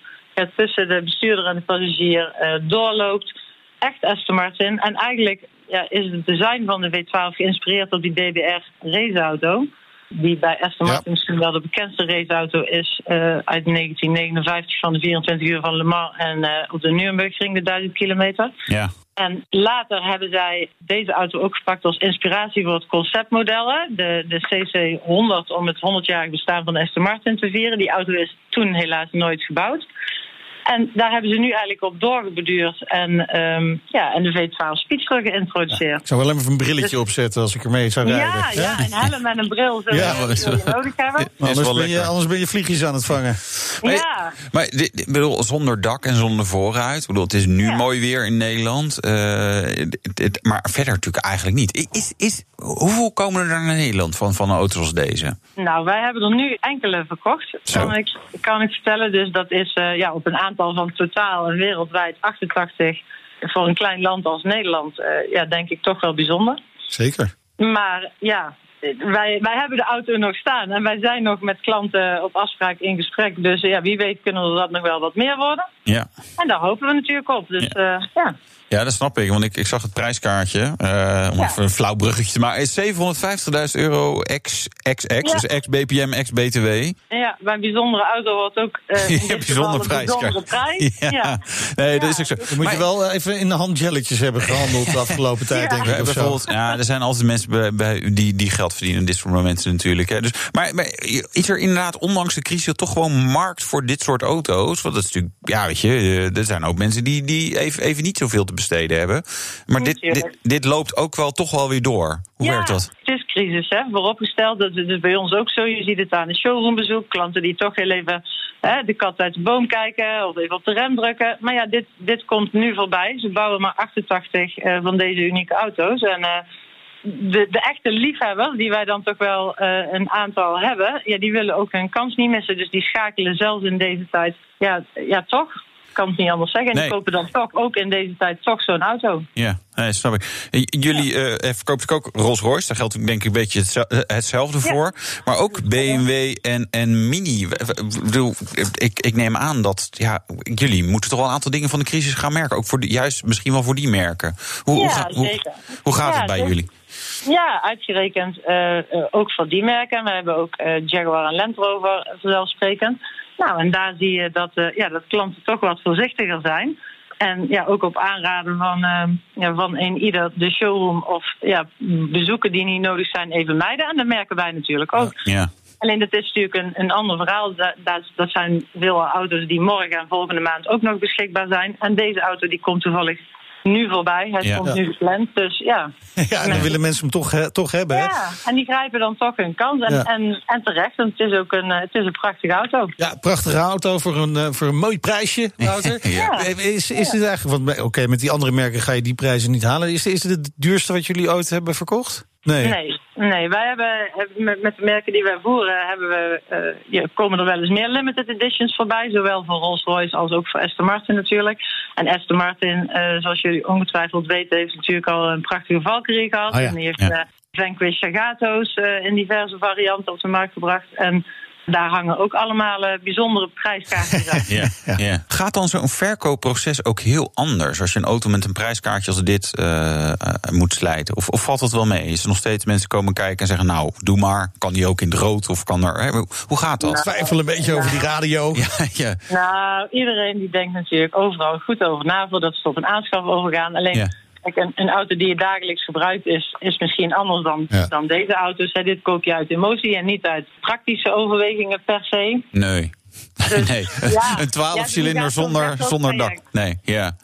tussen de bestuurder en de passagier doorloopt. Echt Aston Martin. En eigenlijk ja, is het design van de V12 geïnspireerd op die DBR raceauto die bij Aston Martin misschien wel de bekendste raceauto is uh, uit 1959 van de 24 uur van Le Mans en uh, op de Nürburgring de 1000 kilometer. Ja. En later hebben zij deze auto ook gepakt als inspiratie voor het conceptmodel, de, de CC100, om het 100-jarig bestaan van Aston Martin te vieren. Die auto is toen helaas nooit gebouwd. En daar hebben ze nu eigenlijk op doorgebeduurd en, um, ja, en de V12 Speedster geïntroduceerd. ik zou wel even een brilletje dus, opzetten als ik ermee zou rijden. Ja, ja, een helm en een bril zullen ja, we nodig hebben. Anders ben, je, anders ben je vliegjes aan het vangen. Maar, ja. Maar ik bedoel, zonder dak en zonder vooruit. Ik bedoel, het is nu ja. mooi weer in Nederland. Uh, het, maar verder natuurlijk eigenlijk niet. Is, is, hoeveel komen er naar Nederland van, van auto's als deze? Nou, wij hebben er nu enkele verkocht. Kan ik, kan ik vertellen. Dus dat is uh, ja, op een aantal van totaal en wereldwijd 88 voor een klein land als Nederland, uh, ja, denk ik toch wel bijzonder. Zeker. Maar ja, wij, wij hebben de auto nog staan en wij zijn nog met klanten op afspraak in gesprek. Dus ja, wie weet kunnen er dat nog wel wat meer worden. Ja. En daar hopen we natuurlijk op. Dus ja. Uh, ja. Ja, dat snap ik. Want ik, ik zag het prijskaartje. Uh, om Ja. even een flauw bruggetje te maken. Is 750.000 euro ex, ex, ex. Ja. Dus ex BPM, ex BTW. Ja, bij een bijzondere auto wordt ook eh, in Ja, bijzonder een bijzondere prijs. Ja. Ja. Nee, dat is ook zo. Dan moet Maar- je wel even in de handjelletjes hebben gehandeld de afgelopen tijd, Ja. denk ik. hebben of zo. bijvoorbeeld, ja, er zijn altijd mensen bij, bij die, die geld verdienen in dit soort momenten natuurlijk. Hè. Dus, maar, maar is er inderdaad, ondanks de crisis, toch gewoon markt voor dit soort auto's? Want dat is natuurlijk, ja, weet je, eh, er zijn ook mensen die, die even, even niet zoveel te besteden hebben. Maar dit, dit, dit loopt ook wel toch wel weer door. Hoe ja, werkt dat? Het is crisis, hè, vooropgesteld. Dat is bij ons ook zo. Je ziet het aan een showroombezoek. Klanten die toch heel even hè, de kat uit de boom kijken of even op de rem drukken. Maar ja, dit, dit komt nu voorbij. Ze bouwen maar 88 eh, van deze unieke auto's. En eh, de, de echte liefhebbers, die wij dan toch wel eh, een aantal hebben, ja, die willen ook hun kans niet missen. Dus die schakelen zelfs in deze tijd, ja, ja toch? Kan het niet anders zeggen. En Nee. die kopen dan toch ook in deze tijd toch zo'n auto. Ja, nee, snap ik. J- Jullie eh verkopen ook Rolls Royce. Daar geldt denk ik een beetje hetzel- eh, hetzelfde Ja. voor. Maar ook BMW en, en Mini. Ik, bedoel, ik, ik neem aan dat ja, jullie moeten toch wel een aantal dingen van de crisis gaan merken. Ook voor die, juist misschien wel voor die merken. Hoe, hoe, Ja, hoe, gaat Ja, het bij zeker. jullie? Ja, uitgerekend eh, eh, ook voor die merken. We hebben ook eh, Jaguar en Land Rover vanzelfsprekend. Nou, en daar zie je dat, ja, dat klanten toch wat voorzichtiger zijn. En ja, ook op aanraden van, eh, ja, van een ieder de showroom of ja, bezoeken die niet nodig zijn even mijden. En dat merken wij natuurlijk ook. Ja. Alleen dat is natuurlijk een, een ander verhaal. Dat, dat, dat zijn veel auto's die morgen en volgende maand ook nog beschikbaar zijn. En deze auto die komt toevallig nu voorbij. Hij stond Ja. nu gepland. Dus ja. Ja, en dan willen mensen hem toch, toch hebben. hè? Ja, en die grijpen dan toch hun kans. En, Ja. en, en terecht, want het is ook een, eh, het is een prachtige auto. Ja, prachtige auto voor een, eh, voor een mooi prijsje, Wouter. Ja. Eh, Is, is dit eigenlijk, want oké, met die andere merken ga je die prijzen niet halen. Is, is dit het duurste wat jullie ooit hebben verkocht? Nee. Nee, nee wij hebben, met, met de merken die wij voeren, hebben we, eh, ja, komen er wel eens meer limited editions voorbij. Zowel voor Rolls-Royce als ook voor Aston Martin natuurlijk. En Aston Martin, eh, zoals jullie ongetwijfeld weten, heeft natuurlijk al een prachtige Valkyrie gehad. Ah ja, En die heeft ja. eh, Vanquish Sagato's in diverse varianten op de markt gebracht. En daar hangen ook allemaal eh, bijzondere prijskaartjes aan. Ja, Ja. Gaat dan zo'n verkoopproces ook heel anders als je een auto met een prijskaartje als dit eh, eh, moet slijten? Of, of valt het wel mee? Is er nog steeds mensen komen kijken en zeggen: Nou, doe maar. Kan die ook in het rood? Of kan er. Hè? Hoe gaat dat? Twijfel een beetje over die radio. Ja, ja. Nou, iedereen die denkt natuurlijk overal goed over na voordat ze tot een aanschaf overgaan. Alleen, Ja. Kijk, een, een auto die je dagelijks gebruikt is, is misschien anders dan, Ja. dan deze auto's. Hè. Dit koop je uit emotie en niet uit praktische overwegingen per se. Nee. nee, ja. een 12 Ja, cilinder zonder, zonder dak. traject. Nee, ja.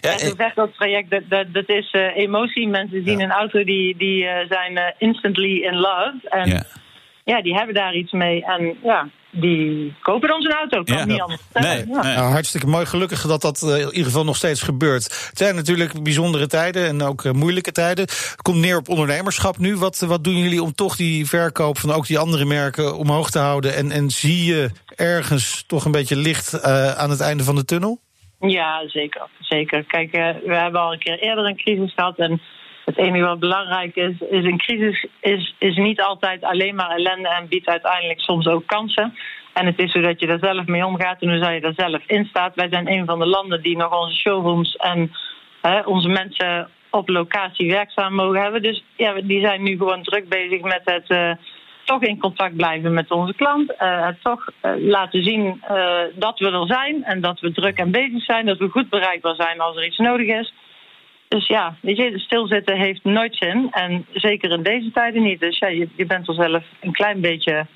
ja en eh, verkooptraject, dat, dat, dat is eh, emotie. Mensen zien een auto die, die eh, zijn instantly in love. En ja. die hebben daar iets mee. En ja, die kopen dan zo'n auto. Kan Ja. niet anders. Nee. Ja. nee. Nou, hartstikke mooi. Gelukkig dat dat eh, in ieder geval nog steeds gebeurt. Het zijn natuurlijk bijzondere tijden en ook eh, moeilijke tijden. Komt neer op ondernemerschap nu. Wat, wat doen jullie om toch die verkoop van ook die andere merken omhoog te houden? En, en zie je ergens toch een beetje licht eh, aan het einde van de tunnel? Ja, zeker. zeker. Kijk, eh, we hebben al een keer eerder een crisis gehad. En het enige wat belangrijk is, is een crisis is, is niet altijd alleen maar ellende en biedt uiteindelijk soms ook kansen. En het is zo dat je daar zelf mee omgaat en hoe zou je daar zelf in staat. Wij zijn een van de landen die nog onze showrooms en hè, onze mensen op locatie werkzaam mogen hebben. Dus ja, die zijn nu gewoon druk bezig met het eh, toch in contact blijven met onze klant. eh, het toch eh, laten zien dat we er zijn en dat we druk en bezig zijn. Dat we goed bereikbaar zijn als er iets nodig is. Dus ja, weet je, stilzitten heeft nooit zin. En zeker in deze tijden niet. Dus ja, je, je bent er zelf een klein beetje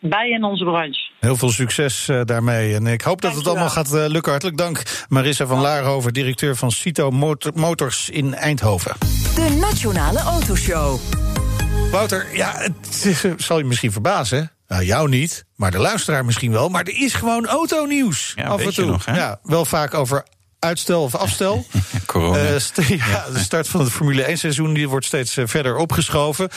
bij in onze branche. Heel veel succes eh, daarmee. En ik hoop dat het allemaal gaat eh, lukken. Hartelijk dank, Marissa van Laarhoven, directeur van Cito Motor- Motors in Eindhoven. De Nationale Autoshow. Wouter, ja, het is, eh, zal je misschien verbazen. Nou, jou niet, maar de luisteraar misschien wel. Maar er is gewoon autonieuws. Ja, af en toe. nog, hè? Ja, wel vaak over uitstel of afstel. Corona. Eh, ja, de start van het Formule 1 seizoen die wordt steeds eh, verder opgeschoven.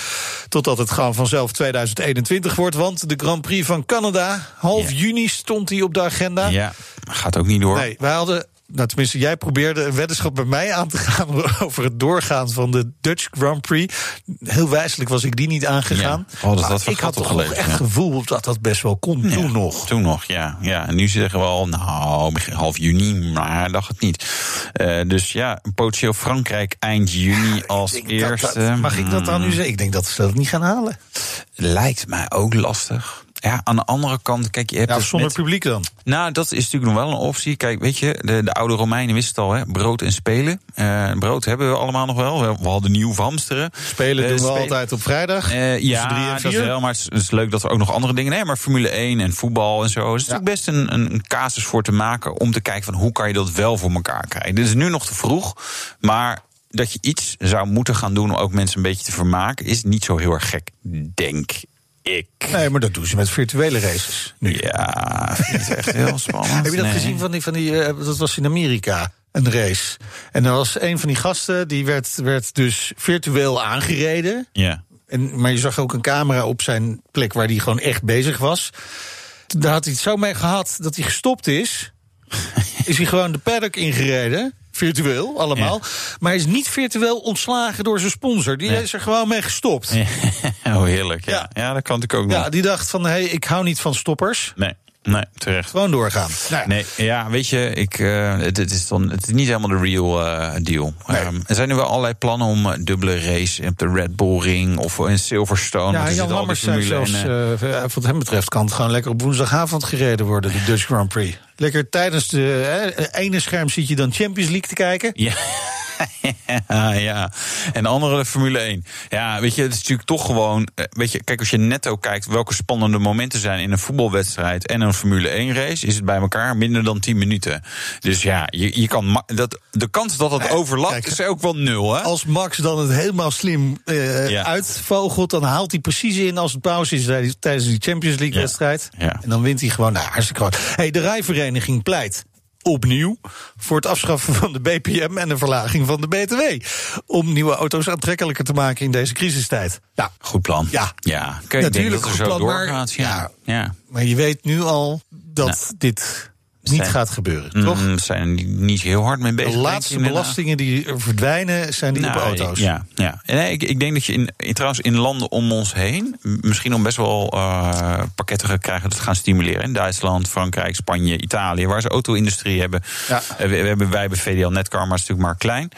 Totdat het gewoon vanzelf 2021 wordt. Want de Grand Prix van Canada, half juni stond die op de agenda. ja, gaat ook niet door. Nee, wij hadden nou tenminste, jij probeerde een weddenschap bij mij aan te gaan over het doorgaan van de Dutch Grand Prix. Heel wijselijk was ik die niet aangegaan. Ja. Oh, dat, Maar dat ik had toch nog echt ja. gevoel dat dat best wel kon. Ja, Toen nog. Toen nog, ja. ja. En nu zeggen we al, nou, begin half juni, maar dacht het niet. Eh, dus ja, potentieel Frankrijk eind juni als dat eerste. dat- mag ik dat dan nu Hmm, zeggen? Ik denk dat ze dat niet gaan halen. Lijkt mij ook lastig. Ja, aan de andere kant, kijk, je hebt Ja, dus zonder met- publiek dan. Nou, dat is natuurlijk nog wel een optie. Kijk, weet je, de, de oude Romeinen wisten het al, hè? brood en spelen. Eh, brood hebben we allemaal nog wel. We, we hadden nieuw of hamsteren. Spelen Eh, doen we spelen- altijd op vrijdag. Eh, tussen drie ja, en dat wel. Maar het is, het is leuk dat er ook nog andere dingen... Nee, maar Formule 1 en voetbal en zo. Er is Ja. natuurlijk best een, een, een casus voor te maken... om te kijken van hoe kan je dat wel voor elkaar krijgen. Dit is nu nog te vroeg, maar... Dat je iets zou moeten gaan doen om ook mensen een beetje te vermaken, is niet zo heel erg gek, denk ik. Nee, maar dat doen ze met virtuele races. Nu. Ja, vind het echt heel spannend. Heb je dat Nee. gezien van die, van die eh, dat was in Amerika, een race. En er was een van die gasten, die werd, werd dus virtueel aangereden. Ja. En, maar je zag ook een camera op zijn plek waar hij gewoon echt bezig was. Daar had hij het zo mee gehad dat hij gestopt is. is hij gewoon de paddock ingereden. Virtueel, allemaal. Maar hij is niet virtueel ontslagen door zijn sponsor. Die Nee. is er gewoon mee gestopt. Oh, heerlijk. Ja, Ja. ja. dat kan natuurlijk ook nog. Ja, die dacht van, hé, hey, ik hou niet van stoppers. Nee, nee, terecht. Gewoon doorgaan. Nou ja. Nee, ja, weet je, ik, eh, het, het is dan, het is niet helemaal de real eh, deal. Ehm, er zijn nu wel allerlei plannen om eh, dubbele race op de Red Bull Ring of in Silverstone. Ja, Jan Lammers zelfs, en, wat hem betreft kan het gewoon lekker op woensdagavond gereden worden, de Dutch Grand Prix. Lekker tijdens de eh, ene scherm zit je dan Champions League te kijken. Ja. ja, en de andere de Formule 1. Ja, weet je, het is natuurlijk toch gewoon. eh, Weet je, kijk, als je netto kijkt welke spannende momenten zijn in een voetbalwedstrijd en een Formule 1 race, is het bij elkaar minder dan 10 minuten. Dus ja, je, je kan. Dat, de kans dat het overlapt kijk, is ook wel nul, hè? Als Max dan het helemaal slim eh, Ja. uitvogelt, dan haalt hij precies in als het pauze is tijdens- die Champions League Ja. wedstrijd. Ja. En dan wint hij gewoon. Nou, hartstikke goed. Hey, de pleit opnieuw voor het afschaffen van de BPM en de verlaging van de BTW. Om nieuwe auto's aantrekkelijker te maken in deze crisistijd. Nou, Goed plan. Ja. ja. Kijk, ik denk Natuurlijk dat er goed zo plan, maar- doorgaat. Ja. ja. Maar je weet nu al dat Nou, dit niet gaat gebeuren, toch? Mm, zijn er niet- heel hard mee bezig. De laatste belastingen die er verdwijnen, zijn die op Nou, auto's. Ja, ja. En ik, ik denk dat je in, in- trouwens in landen om ons heen... misschien nog best wel eh, pakketten gaat krijgen dat gaan stimuleren. In Duitsland, Frankrijk, Spanje, Italië... waar ze auto-industrie hebben. Ja. Eh, we, we hebben, wij hebben VDL Netcar, maar is natuurlijk maar klein.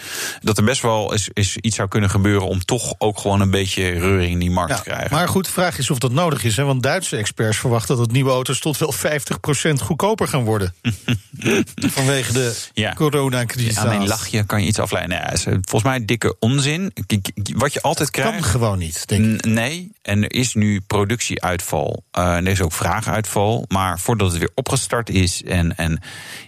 Dat er best wel is, is iets zou kunnen gebeuren... om toch ook gewoon een beetje reuring in die markt Ja, te krijgen. maar goed, de vraag is of dat nodig is. Hè? Want Duitse experts verwachten dat nieuwe auto's tot wel 50% goedkoper gaan worden. Vanwege de Ja. coronacrisis. Aan mijn lachje kan je iets afleiden. Nou ja, eh, volgens mij dikke onzin. Wat je altijd kan krijgt... gewoon niet, denk ik. N- Nee, en er is nu productieuitval. Eh, en er is ook vraaguitval. Maar voordat het weer opgestart is. En, en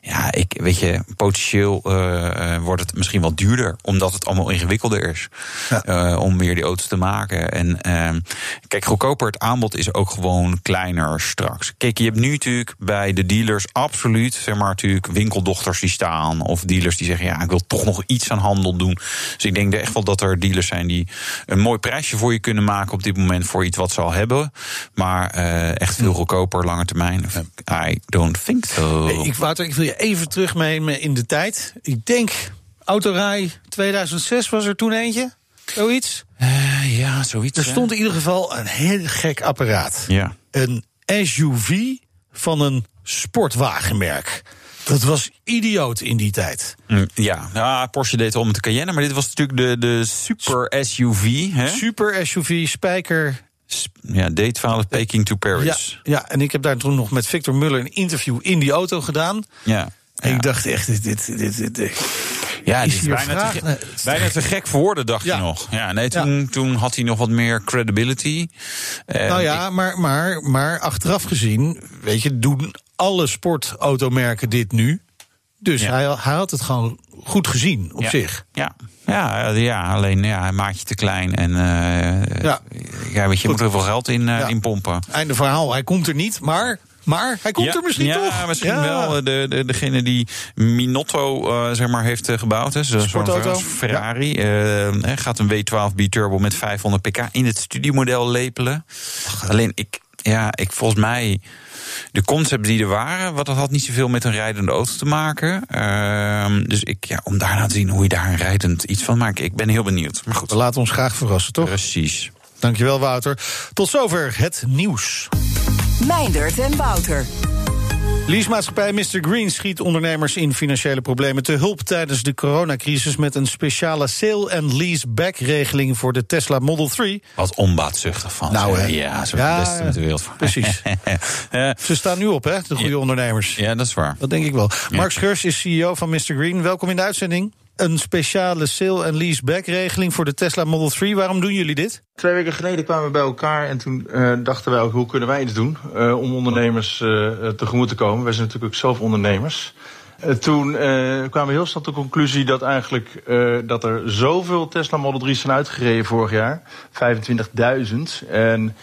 ja, ik, weet je, potentieel eh, wordt het misschien wel duurder. Omdat het allemaal ingewikkelder is. Ja. om weer die auto's te maken. En ehm, kijk, goedkoper. Het aanbod is ook gewoon kleiner straks. Kijk, je hebt nu natuurlijk bij de dealers absoluut, zeg maar, natuurlijk winkeldochters die staan. Of dealers die zeggen, ja, ik wil toch nog iets aan handel doen. Dus ik denk echt wel dat er dealers zijn die een mooi prijsje voor je kunnen maken op dit moment voor iets wat ze al hebben. Maar eh, echt veel goedkoper, lange termijn. I don't think so. Ik, Wouter, ik wil je even terugnemen in de tijd. Ik denk, Autorij 2006 was er toen eentje. Zoiets. Eh, ja, zoiets. Er hè? stond in ieder geval een heel gek apparaat. Ja. Een SUV van een sportwagenmerk. Dat was idioot in die tijd. Mm, Ja, ja, Porsche deed het met de Cayenne, maar dit was natuurlijk de, de super SUV. Hè? Super SUV, spijker. Sp- Ja, date 12 Peking to Ja, Paris. ja, en ik heb daar toen nog met Victor Muller een interview in die auto gedaan. Ja. En ja. ik dacht echt, dit, dit, dit, dit- Ja, Is is bijna, te, ge- bijna te gek voor woorden, dacht Ja. je nog. Ja, nee, toen, toen had hij nog wat meer credibility. Nou ja, maar, maar, maar achteraf gezien, weet je, doen alle sportautomerken dit nu. Dus Ja. hij, hij had het gewoon goed gezien op ja, zich. Ja. Ja, ja, alleen ja, een maatje te klein. En eh, Ja. ja. weet je, je moet er veel geld in, eh, in pompen. Einde verhaal, hij komt er niet, maar, maar hij komt ja, er misschien ja, toch. misschien Ja. wel. De, de, degene die Minotto eh, zeg maar, heeft eh, gebouwd. Hè, Sportauto. Ferrari. eh, gaat een W12 B-turbo met 500 pk in het studiemodel lepelen. Alleen, ik, ja, ik volgens mij. De concepten die er waren, wat dat had niet zoveel met een rijdende auto te maken. Ehm, dus ik, ja, om daarna te zien hoe je daar een rijdend iets van maakt. Ik ben heel benieuwd. Maar goed. We laten ons graag verrassen, toch? Precies. Dankjewel, Wouter. Tot zover het nieuws. Meindert en Wouter. Leasemaatschappij Mr. Green schiet ondernemers in financiële problemen te hulp tijdens de coronacrisis met een speciale sale- en lease-back-regeling voor de Tesla Model 3. Wat onbaatzuchtig van. Nou, ze. hè. ja, zo Ja, het beste met de wereld. voor. precies. Ze staan nu op, hè, de goede ondernemers. ja, dat is waar. Dat denk ik wel. Mark Scheurs is CEO van Mr. Green. Welkom in de uitzending. Een speciale sale- en lease-back-regeling voor de Tesla Model 3. Waarom doen jullie dit? Twee weken geleden kwamen we bij elkaar en toen eh, dachten wij ook hoe kunnen wij iets doen eh, om ondernemers eh, tegemoet te komen. Wij zijn natuurlijk ook zelf ondernemers. Toen kwamen we heel snel tot de conclusie dat eigenlijk dat er zoveel Tesla Model 3's zijn uitgereden vorig jaar, 25.000. En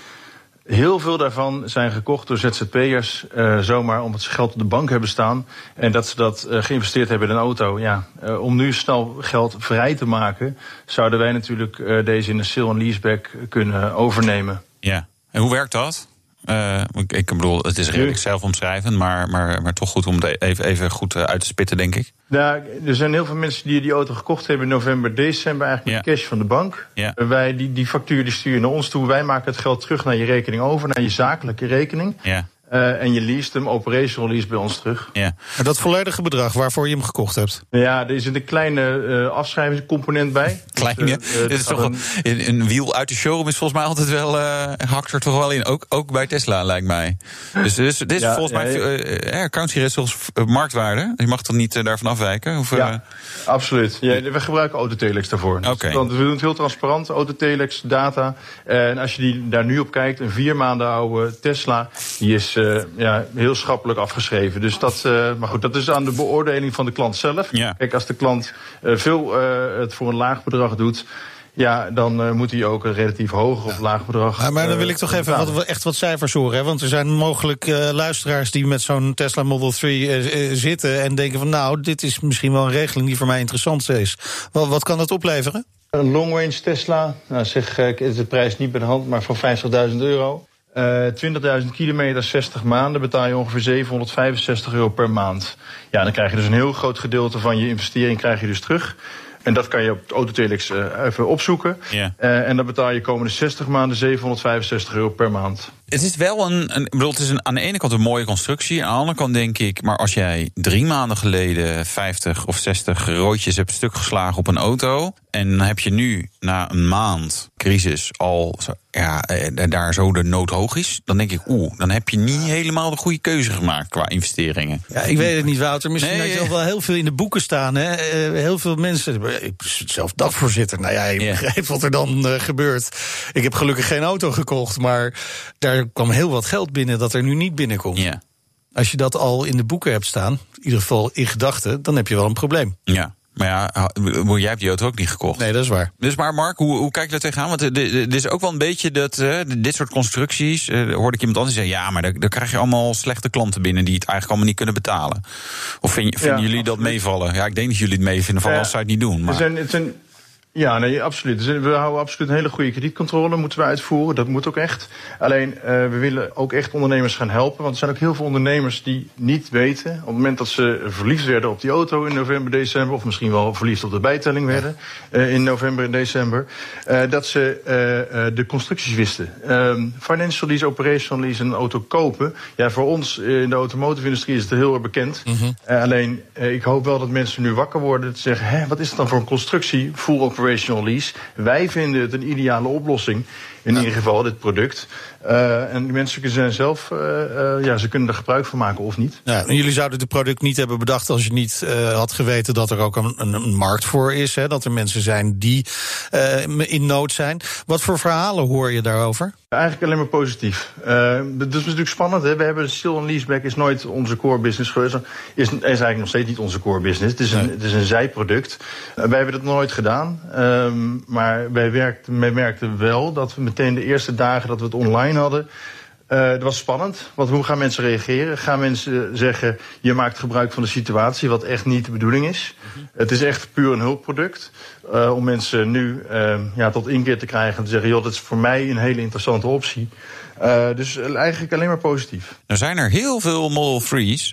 heel veel daarvan zijn gekocht door ZZP'ers eh, zomaar omdat ze geld op de bank hebben staan en dat ze dat eh, geïnvesteerd hebben in een auto. Ja, eh, om nu snel geld vrij te maken, zouden wij natuurlijk deze in een sale en leaseback kunnen overnemen. Ja. En hoe werkt dat? Eh, ik, ik bedoel, het is redelijk zelfomschrijvend, maar, maar, maar toch goed om het even, even goed eh, uit te spitten, denk ik. Nou, er zijn heel veel mensen die die auto gekocht hebben in november, december, eigenlijk met Ja. cash van de bank. Ja. Wij, die, die factuur die stuur je naar ons toe. Wij maken het geld terug naar je rekening over, naar je zakelijke rekening. Ja. Eh, en je leest hem, operational lease bij ons terug. Ja. Maar dat volledige bedrag waarvoor je hem gekocht hebt. Ja, er zit een kleine eh afschrijvingscomponent bij. Kleine. Dus, eh, Dit is toch een- een, een wiel uit de showroom is volgens mij altijd wel. hakt er toch wel in. Ook, ook bij Tesla, lijkt mij. Dus, dus dit is Ja, volgens mij. ja. is eh, marktwaarde. Je mag toch niet daarvan afwijken? Of, Ja, absoluut. Ja, we gebruiken autotelex daarvoor. Want we doen het heel transparant, autotelex, data. En als je die daar nu op kijkt, een vier maanden oude Tesla, die is eh, ja, heel schappelijk afgeschreven. Dus dat, eh, maar goed, dat is aan de beoordeling van de klant zelf. Ja. Kijk, als de klant eh, veel eh, het voor een laag bedrag doet, ja, dan eh, moet hij ook een relatief hoog of laag bedrag. Maar, maar dan wil ik toch even wat, echt wat cijfers horen. Hè? Want er zijn mogelijk eh, luisteraars die met zo'n Tesla Model 3 eh, eh, zitten en denken van nou, dit is misschien wel een regeling die voor mij interessant is. Wat, wat kan dat opleveren? Een long range Tesla, nou zeg ik, is de prijs niet bij de hand, maar voor 50.000 euro. Eh 20.000 kilometer, 60 maanden, betaal je ongeveer 765 euro per maand. Ja, dan krijg je dus een heel groot gedeelte van je investering krijg je dus terug. En dat kan je op Autotelix eh, even opzoeken. Eh, en dan betaal je komende 60 maanden 765 euro per maand. Het is wel een, een, ik bedoel, het is een, aan de ene kant een mooie constructie. Aan de andere kant denk ik, maar als jij drie maanden geleden 50 of 60 roodjes hebt stuk geslagen op een auto. En dan heb je nu na een maand crisis al ja, eh, daar zo de nood hoog is. Dan denk ik, oeh, dan heb je niet helemaal de goede keuze gemaakt qua investeringen. Ja, ik weet het niet, Wouter. Misschien Nee, had je eh. al wel heel veel in de boeken staan. Hè? Eh, heel veel mensen. Ik ben zelf dagvoorzitter. Nou ja, je begrijpt wat er dan eh, gebeurt. Ik heb gelukkig geen auto gekocht. Maar daar kwam heel wat geld binnen dat er nu niet binnenkomt. Ja, Als je dat al in de boeken hebt staan, in ieder geval in gedachten, dan heb je wel een probleem. ja. Maar ja, jij hebt die auto ook niet gekocht. Nee, dat is waar. Dus maar Mark, hoe, hoe kijk je daar tegenaan? Want er- er er is ook wel een beetje dat eh, dit soort constructies. eh, hoorde ik iemand anders zeggen: ja, maar daar, daar krijg je allemaal slechte klanten binnen die het eigenlijk allemaal niet kunnen betalen. Of vind, vinden Ja, jullie dat meevallen? Ja, ik denk dat jullie het meevinden van Ja. als zij het niet doen. Er Maar zijn, het zijn, ja, nee, absoluut. Er zijn- We houden absoluut een hele goede kredietcontrole, moeten we uitvoeren. Dat moet ook echt. Alleen, eh, we willen ook echt ondernemers gaan helpen. Want er zijn ook heel veel ondernemers die niet weten... op het moment dat ze verliefd werden op die auto in november, december... of misschien wel verliefd op de bijtelling werden eh, in november en december... eh, dat ze eh, eh, de constructies wisten. Ehm, financial lease, operational lease, een auto kopen... ja, voor ons in de automotive-industrie is het heel erg bekend. Eh, alleen, eh, ik hoop wel dat mensen nu wakker worden... te zeggen, Hè, wat is het dan voor een constructie, full operational lease? Wij vinden het een ideale oplossing, in ieder geval, dit product. Eh, en die mensen zijn zelf, eh, eh, ja, ze kunnen er gebruik van maken of niet. Ja, en jullie zouden het product niet hebben bedacht als je niet had geweten dat er ook een, een, markt voor is. Hè, dat er mensen zijn die in nood zijn. Wat voor verhalen hoor je daarover? Eigenlijk alleen maar positief. Dat is natuurlijk spannend. Hè? We hebben stil en leaseback is nooit onze core business geweest. Is, is eigenlijk nog steeds niet onze core business. Het is een, het is een zijproduct. Wij hebben dat nooit gedaan. Ehm, maar wij, werkten, wij merkten wel dat we meteen de eerste dagen dat we het online hadden. Uh, het was spannend, want hoe gaan mensen reageren? Gaan mensen zeggen, je maakt gebruik van de situatie, wat echt niet de bedoeling is? Het is echt puur een hulpproduct. Uh, om mensen nu uh, ja, tot inkeer te krijgen en te zeggen, joh, dat is voor mij een hele interessante optie. Dus eigenlijk alleen maar positief. Er zijn er heel veel Model 3's,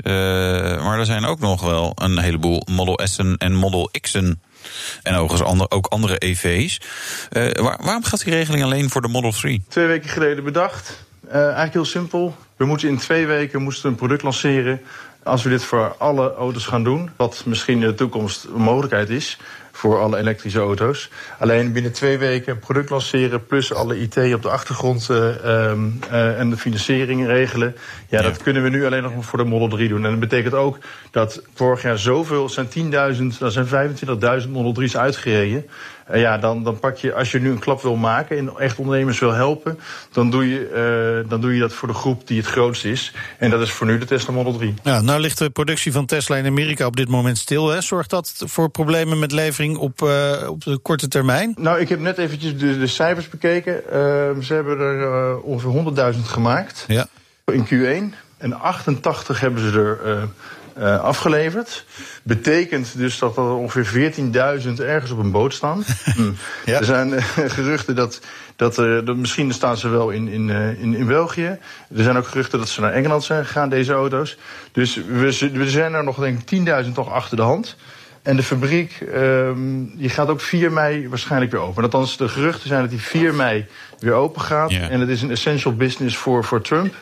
maar er zijn ook nog wel een heleboel Model S'en en Model X'en. En overigens ook andere EV's. Waar, waarom gaat die regeling alleen voor de Model 3? Twee weken geleden bedacht. Uh, eigenlijk heel simpel. We moeten in twee weken moesten een product lanceren. Als we dit voor alle auto's gaan doen, wat misschien in de toekomst een mogelijkheid is voor alle elektrische auto's. Alleen binnen twee weken een product lanceren, plus alle IT op de achtergrond uh, uh, en de financiering regelen. Ja, ja, dat kunnen we nu alleen nog voor de Model 3 doen. En dat betekent ook dat vorig jaar zoveel, zijn 10.000, dat zijn 25.000 Model 3's uitgereden. Uh, ja, dan, dan pak je, als je nu een klap wil maken en echt ondernemers wil helpen, dan doe, je, uh, dan doe je dat voor de groep die het grootst is. En dat is voor nu de Tesla Model 3. Ja, nou ligt de productie van Tesla in Amerika op dit moment stil. Hè? Zorgt dat voor problemen met levering op, uh, op de korte termijn? Nou, ik heb net eventjes de, de cijfers bekeken. ze hebben er ongeveer 100.000 gemaakt ja. in Q1. En 88 hebben ze er uh, afgeleverd. Betekent dus dat er ongeveer 14.000 ergens op een boot staan. hm. ja. Er zijn uh, geruchten dat, dat, uh, dat misschien staan ze wel in, in, in, in België. Er zijn ook geruchten dat ze naar Engeland zijn gegaan, deze auto's. Dus we, we zijn er nog denk ik 10.000 toch achter de hand. En de fabriek um, die gaat ook 4 mei waarschijnlijk weer open. Althans, de geruchten zijn dat die 4 mei weer open gaat. Yeah. En het is een essential business voor, voor Trump.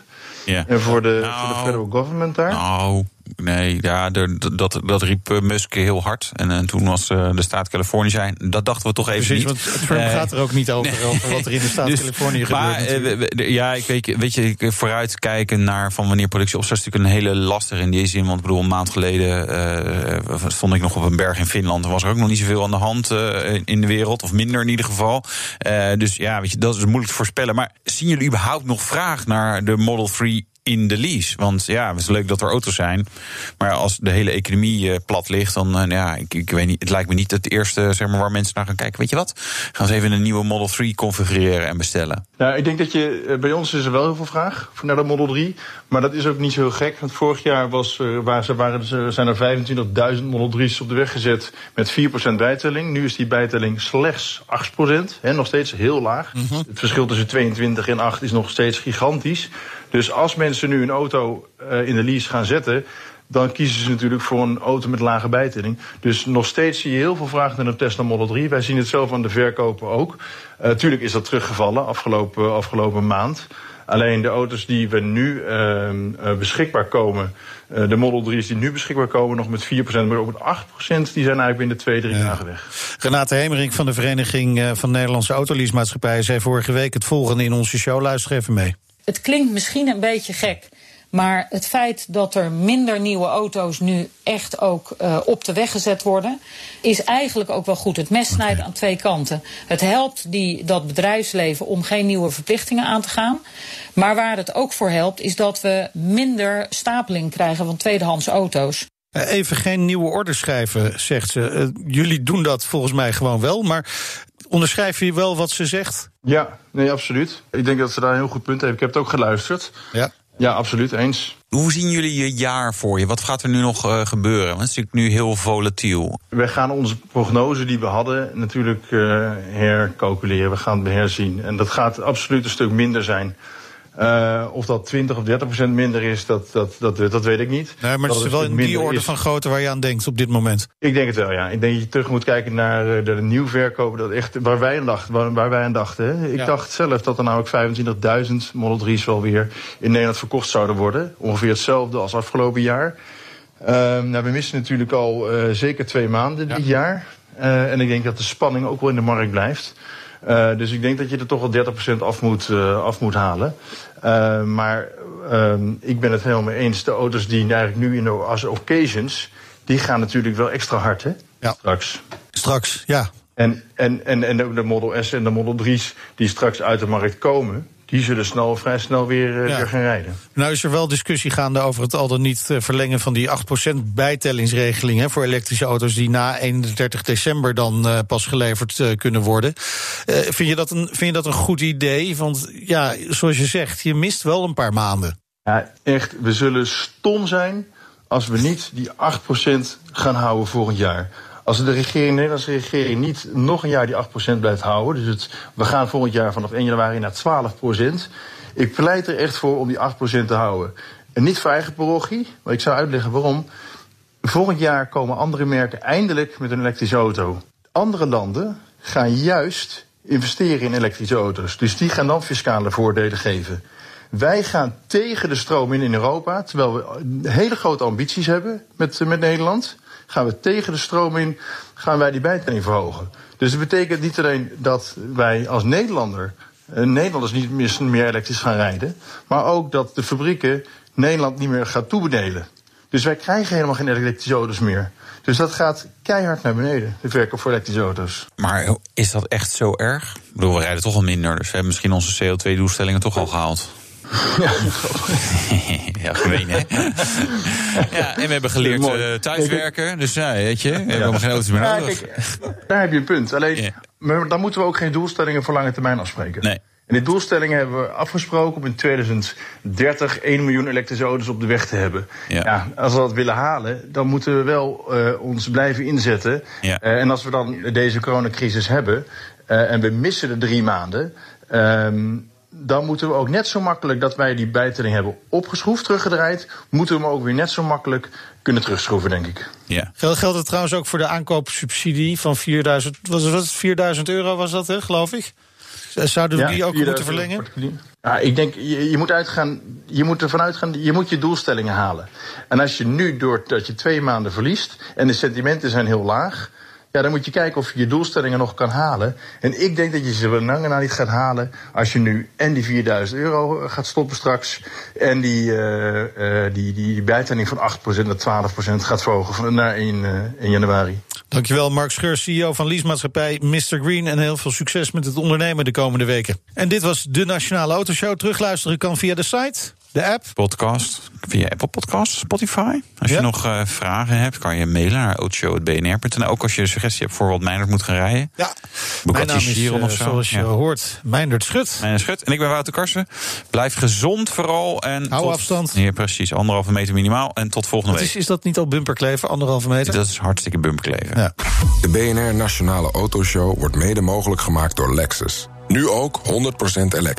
Yeah. En voor de, nou, voor de federal government daar. Nou, nee, ja, dat, dat riep eh, Musk heel hard. En, en toen was uh, de staat Californië zijn. Dat dachten we toch even Precies, niet. want Trump uh, gaat er ook niet over, nee. over, wat er in de staat dus, Californië gebeurt. Maar, ja, ik weet, weet je, vooruitkijken naar van wanneer productie opstart... is natuurlijk een hele lastige in die zin. Want ik bedoel, een maand geleden stond ik nog op een berg in Finland. Er was er ook nog niet zoveel aan de hand in de wereld. Of minder in ieder geval. dus ja, weet je, dat is moeilijk te voorspellen. Maar zien jullie überhaupt nog vraag naar de Model 3 in de lease. Want ja, het is leuk dat er auto's zijn. Maar als de hele economie uh, plat ligt, dan uh, ja, ik, ik weet niet. Het lijkt me niet het eerste zeg maar, waar mensen naar gaan kijken. Weet je wat? Gaan ze even een nieuwe Model 3 configureren en bestellen. Nou, ik denk dat je. Uh, bij ons is er wel heel veel vraag naar de Model 3. Maar dat is ook niet zo heel gek. Want vorig jaar was, waar ze waren, zijn er 25.000 Model 3's op de weg gezet met 4% bijtelling. Nu is die bijtelling slechts 8%. Hè, nog steeds heel laag. Mm -hmm. Het verschil tussen 22 en 8 is nog steeds gigantisch. Dus als mensen nu een auto uh, in de lease gaan zetten, dan kiezen ze natuurlijk voor een auto met lage bijtelling. Dus nog steeds zie je heel veel vraag naar een Tesla Model 3. Wij zien het zelf aan de verkopen ook. Uh, tuurlijk is dat teruggevallen afgelopen, afgelopen maand. Alleen de auto's die we nu uh, beschikbaar komen, uh, de Model 3's die nu beschikbaar komen, nog met 4%, maar ook met 8%, die zijn eigenlijk binnen twee, drie ja. dagen weg. Renate Hemering van de Vereniging van Nederlandse Autoleasemaatschappijen zei vorige week het volgende in onze show. Luister even mee. Het klinkt misschien een beetje gek. Maar het feit dat er minder nieuwe auto's nu echt ook uh, op de weg gezet worden, is eigenlijk ook wel goed. Het mes snijdt okay. aan twee kanten. Het helpt die, dat bedrijfsleven om geen nieuwe verplichtingen aan te gaan. Maar waar het ook voor helpt, is dat we minder stapeling krijgen van tweedehands auto's. Even geen nieuwe orders schrijven, zegt ze. Uh, jullie doen dat volgens mij gewoon wel. Maar onderschrijf je wel wat ze zegt? Ja, nee, absoluut. Ik denk dat ze daar een heel goed punt heeft. Ik heb het ook geluisterd. Ja. Ja, absoluut, eens. Hoe zien jullie je jaar voor je? Wat gaat er nu nog uh, gebeuren? Want het is natuurlijk nu heel volatiel. We gaan onze prognose die we hadden natuurlijk uh, hercalculeren. We gaan het herzien. En dat gaat absoluut een stuk minder zijn. Uh, of dat 20 of 30 procent minder is, dat, dat, dat, dat weet ik niet. Nee, maar dat het is wel in die orde is. van grootte waar je aan denkt op dit moment. Ik denk het wel, ja. Ik denk dat je terug moet kijken naar de, de nieuwverkoop. Dat echt, waar wij aan dachten. Waar, waar wij aan dachten hè. Ik ja. dacht zelf dat er namelijk 25.000 Model 3's wel weer in Nederland verkocht zouden worden. Ongeveer hetzelfde als afgelopen jaar. Uh, nou, we missen natuurlijk al uh, zeker twee maanden ja. dit jaar. En ik denk dat de spanning ook wel in de markt blijft. Uh, dus ik denk dat je er toch wel 30% af moet, uh, af moet halen. Uh, maar ik ben het helemaal mee eens. De auto's die eigenlijk nu in de als occasions, die gaan natuurlijk wel extra hard, hè? Ja. Straks. Straks, ja. En, en, en, en ook de Model S en de Model 3's die straks uit de markt komen. Die zullen snel, vrij snel weer, weer gaan rijden. Nou is er wel discussie gaande over het al dan niet verlengen van die 8% bijtellingsregeling hè, voor elektrische auto's die na 31 december dan uh, pas geleverd uh, kunnen worden. Vind, je dat een, vind je dat een goed idee? Want ja, zoals je zegt, je mist wel een paar maanden. Ja, echt, we zullen stom zijn als we niet die 8% gaan houden volgend jaar. Als de regering, de Nederlandse regering niet nog een jaar die 8% blijft houden, dus het, we gaan volgend jaar vanaf 1 januari naar 12%. Ik pleit er echt voor om die 8% te houden. En niet voor eigen parochie, maar ik zou uitleggen waarom. Volgend jaar komen andere merken eindelijk met een elektrische auto. Andere landen gaan juist investeren in elektrische auto's. Dus die gaan dan fiscale voordelen geven. Wij gaan tegen de stroom in in Europa, terwijl we hele grote ambities hebben met, met Nederland. Gaan we tegen de stroom in, gaan wij die bijtelling verhogen. Dus dat betekent niet alleen dat wij als Nederlander, eh, Nederlanders niet meer, elektrisch gaan rijden, maar ook dat de fabrieken Nederland niet meer gaat toebedelen. Dus wij krijgen helemaal geen elektrische auto's meer. Dus dat gaat keihard naar beneden, de verkoop voor elektrische auto's. Maar is dat echt zo erg? Ik bedoel, we rijden toch al minder, dus we hebben misschien onze CO2-doelstellingen toch al gehaald. Ja, ja gemeen, hè? ja, en we hebben geleerd uh, thuiswerken. Dus ja, weet je, we hebben geen auto's meer nodig. Kijk, daar heb je een punt. Alleen, yeah. maar dan moeten we ook geen doelstellingen voor lange termijn afspreken. Nee. En die doelstellingen hebben we afgesproken om in 2030 1 miljoen elektrische auto's op de weg te hebben. Ja. ja als we dat willen halen, dan moeten we wel uh, ons blijven inzetten. Ja. Uh, en als we dan deze coronacrisis hebben uh, en we missen de drie maanden. Um, dan moeten we ook net zo makkelijk dat wij die bijtelling hebben opgeschroefd, teruggedraaid, moeten we hem ook weer net zo makkelijk kunnen terugschroeven, denk ik. Ja. Geldt het trouwens ook voor de aankoopsubsidie van 4000, was het 4000 euro was dat, hè, geloof ik? Zouden we Ja, die ook 4000 moeten verlengen? Ja, ik denk, je, je moet uitgaan, je moet ervan uitgaan, je moet je doelstellingen halen. En als je nu, doordat je twee maanden verliest en de sentimenten zijn heel laag, ja, dan moet je kijken of je je doelstellingen nog kan halen. En ik denk dat je ze lange niet gaat halen als je nu en die 4000 euro gaat stoppen straks en die, uh, die, die, bijtelling van 8% naar 12% gaat verhogen van, naar 1, uh, 1 januari. Dankjewel, Mark Scheur, CEO van leasemaatschappij Mr. Green. En heel veel succes met het ondernemen de komende weken. En dit was de Nationale Autoshow. Terugluisteren kan via de site, de app. Podcast via Apple Podcasts, Spotify. Als Ja. je nog uh, vragen hebt, kan je mailen naar autoshow.bnr.nl. Ook als je een suggestie hebt voor wat Meijnerd moet gaan rijden. Ja. Mijn naam is, eh, of zo. zoals je Ja. hoort, Meindert Schut. Mijn schut. En ik ben Wouter Karsen. Blijf gezond vooral. En Hou tot- afstand. Ja, precies. Anderhalve meter minimaal. En tot volgende Wat week. is, is dat niet al bumperkleven, anderhalve meter? Dat is hartstikke bumperkleven. Ja. De BNR Nationale Autoshow wordt mede mogelijk gemaakt door Lexus. Nu ook 100% elektrisch.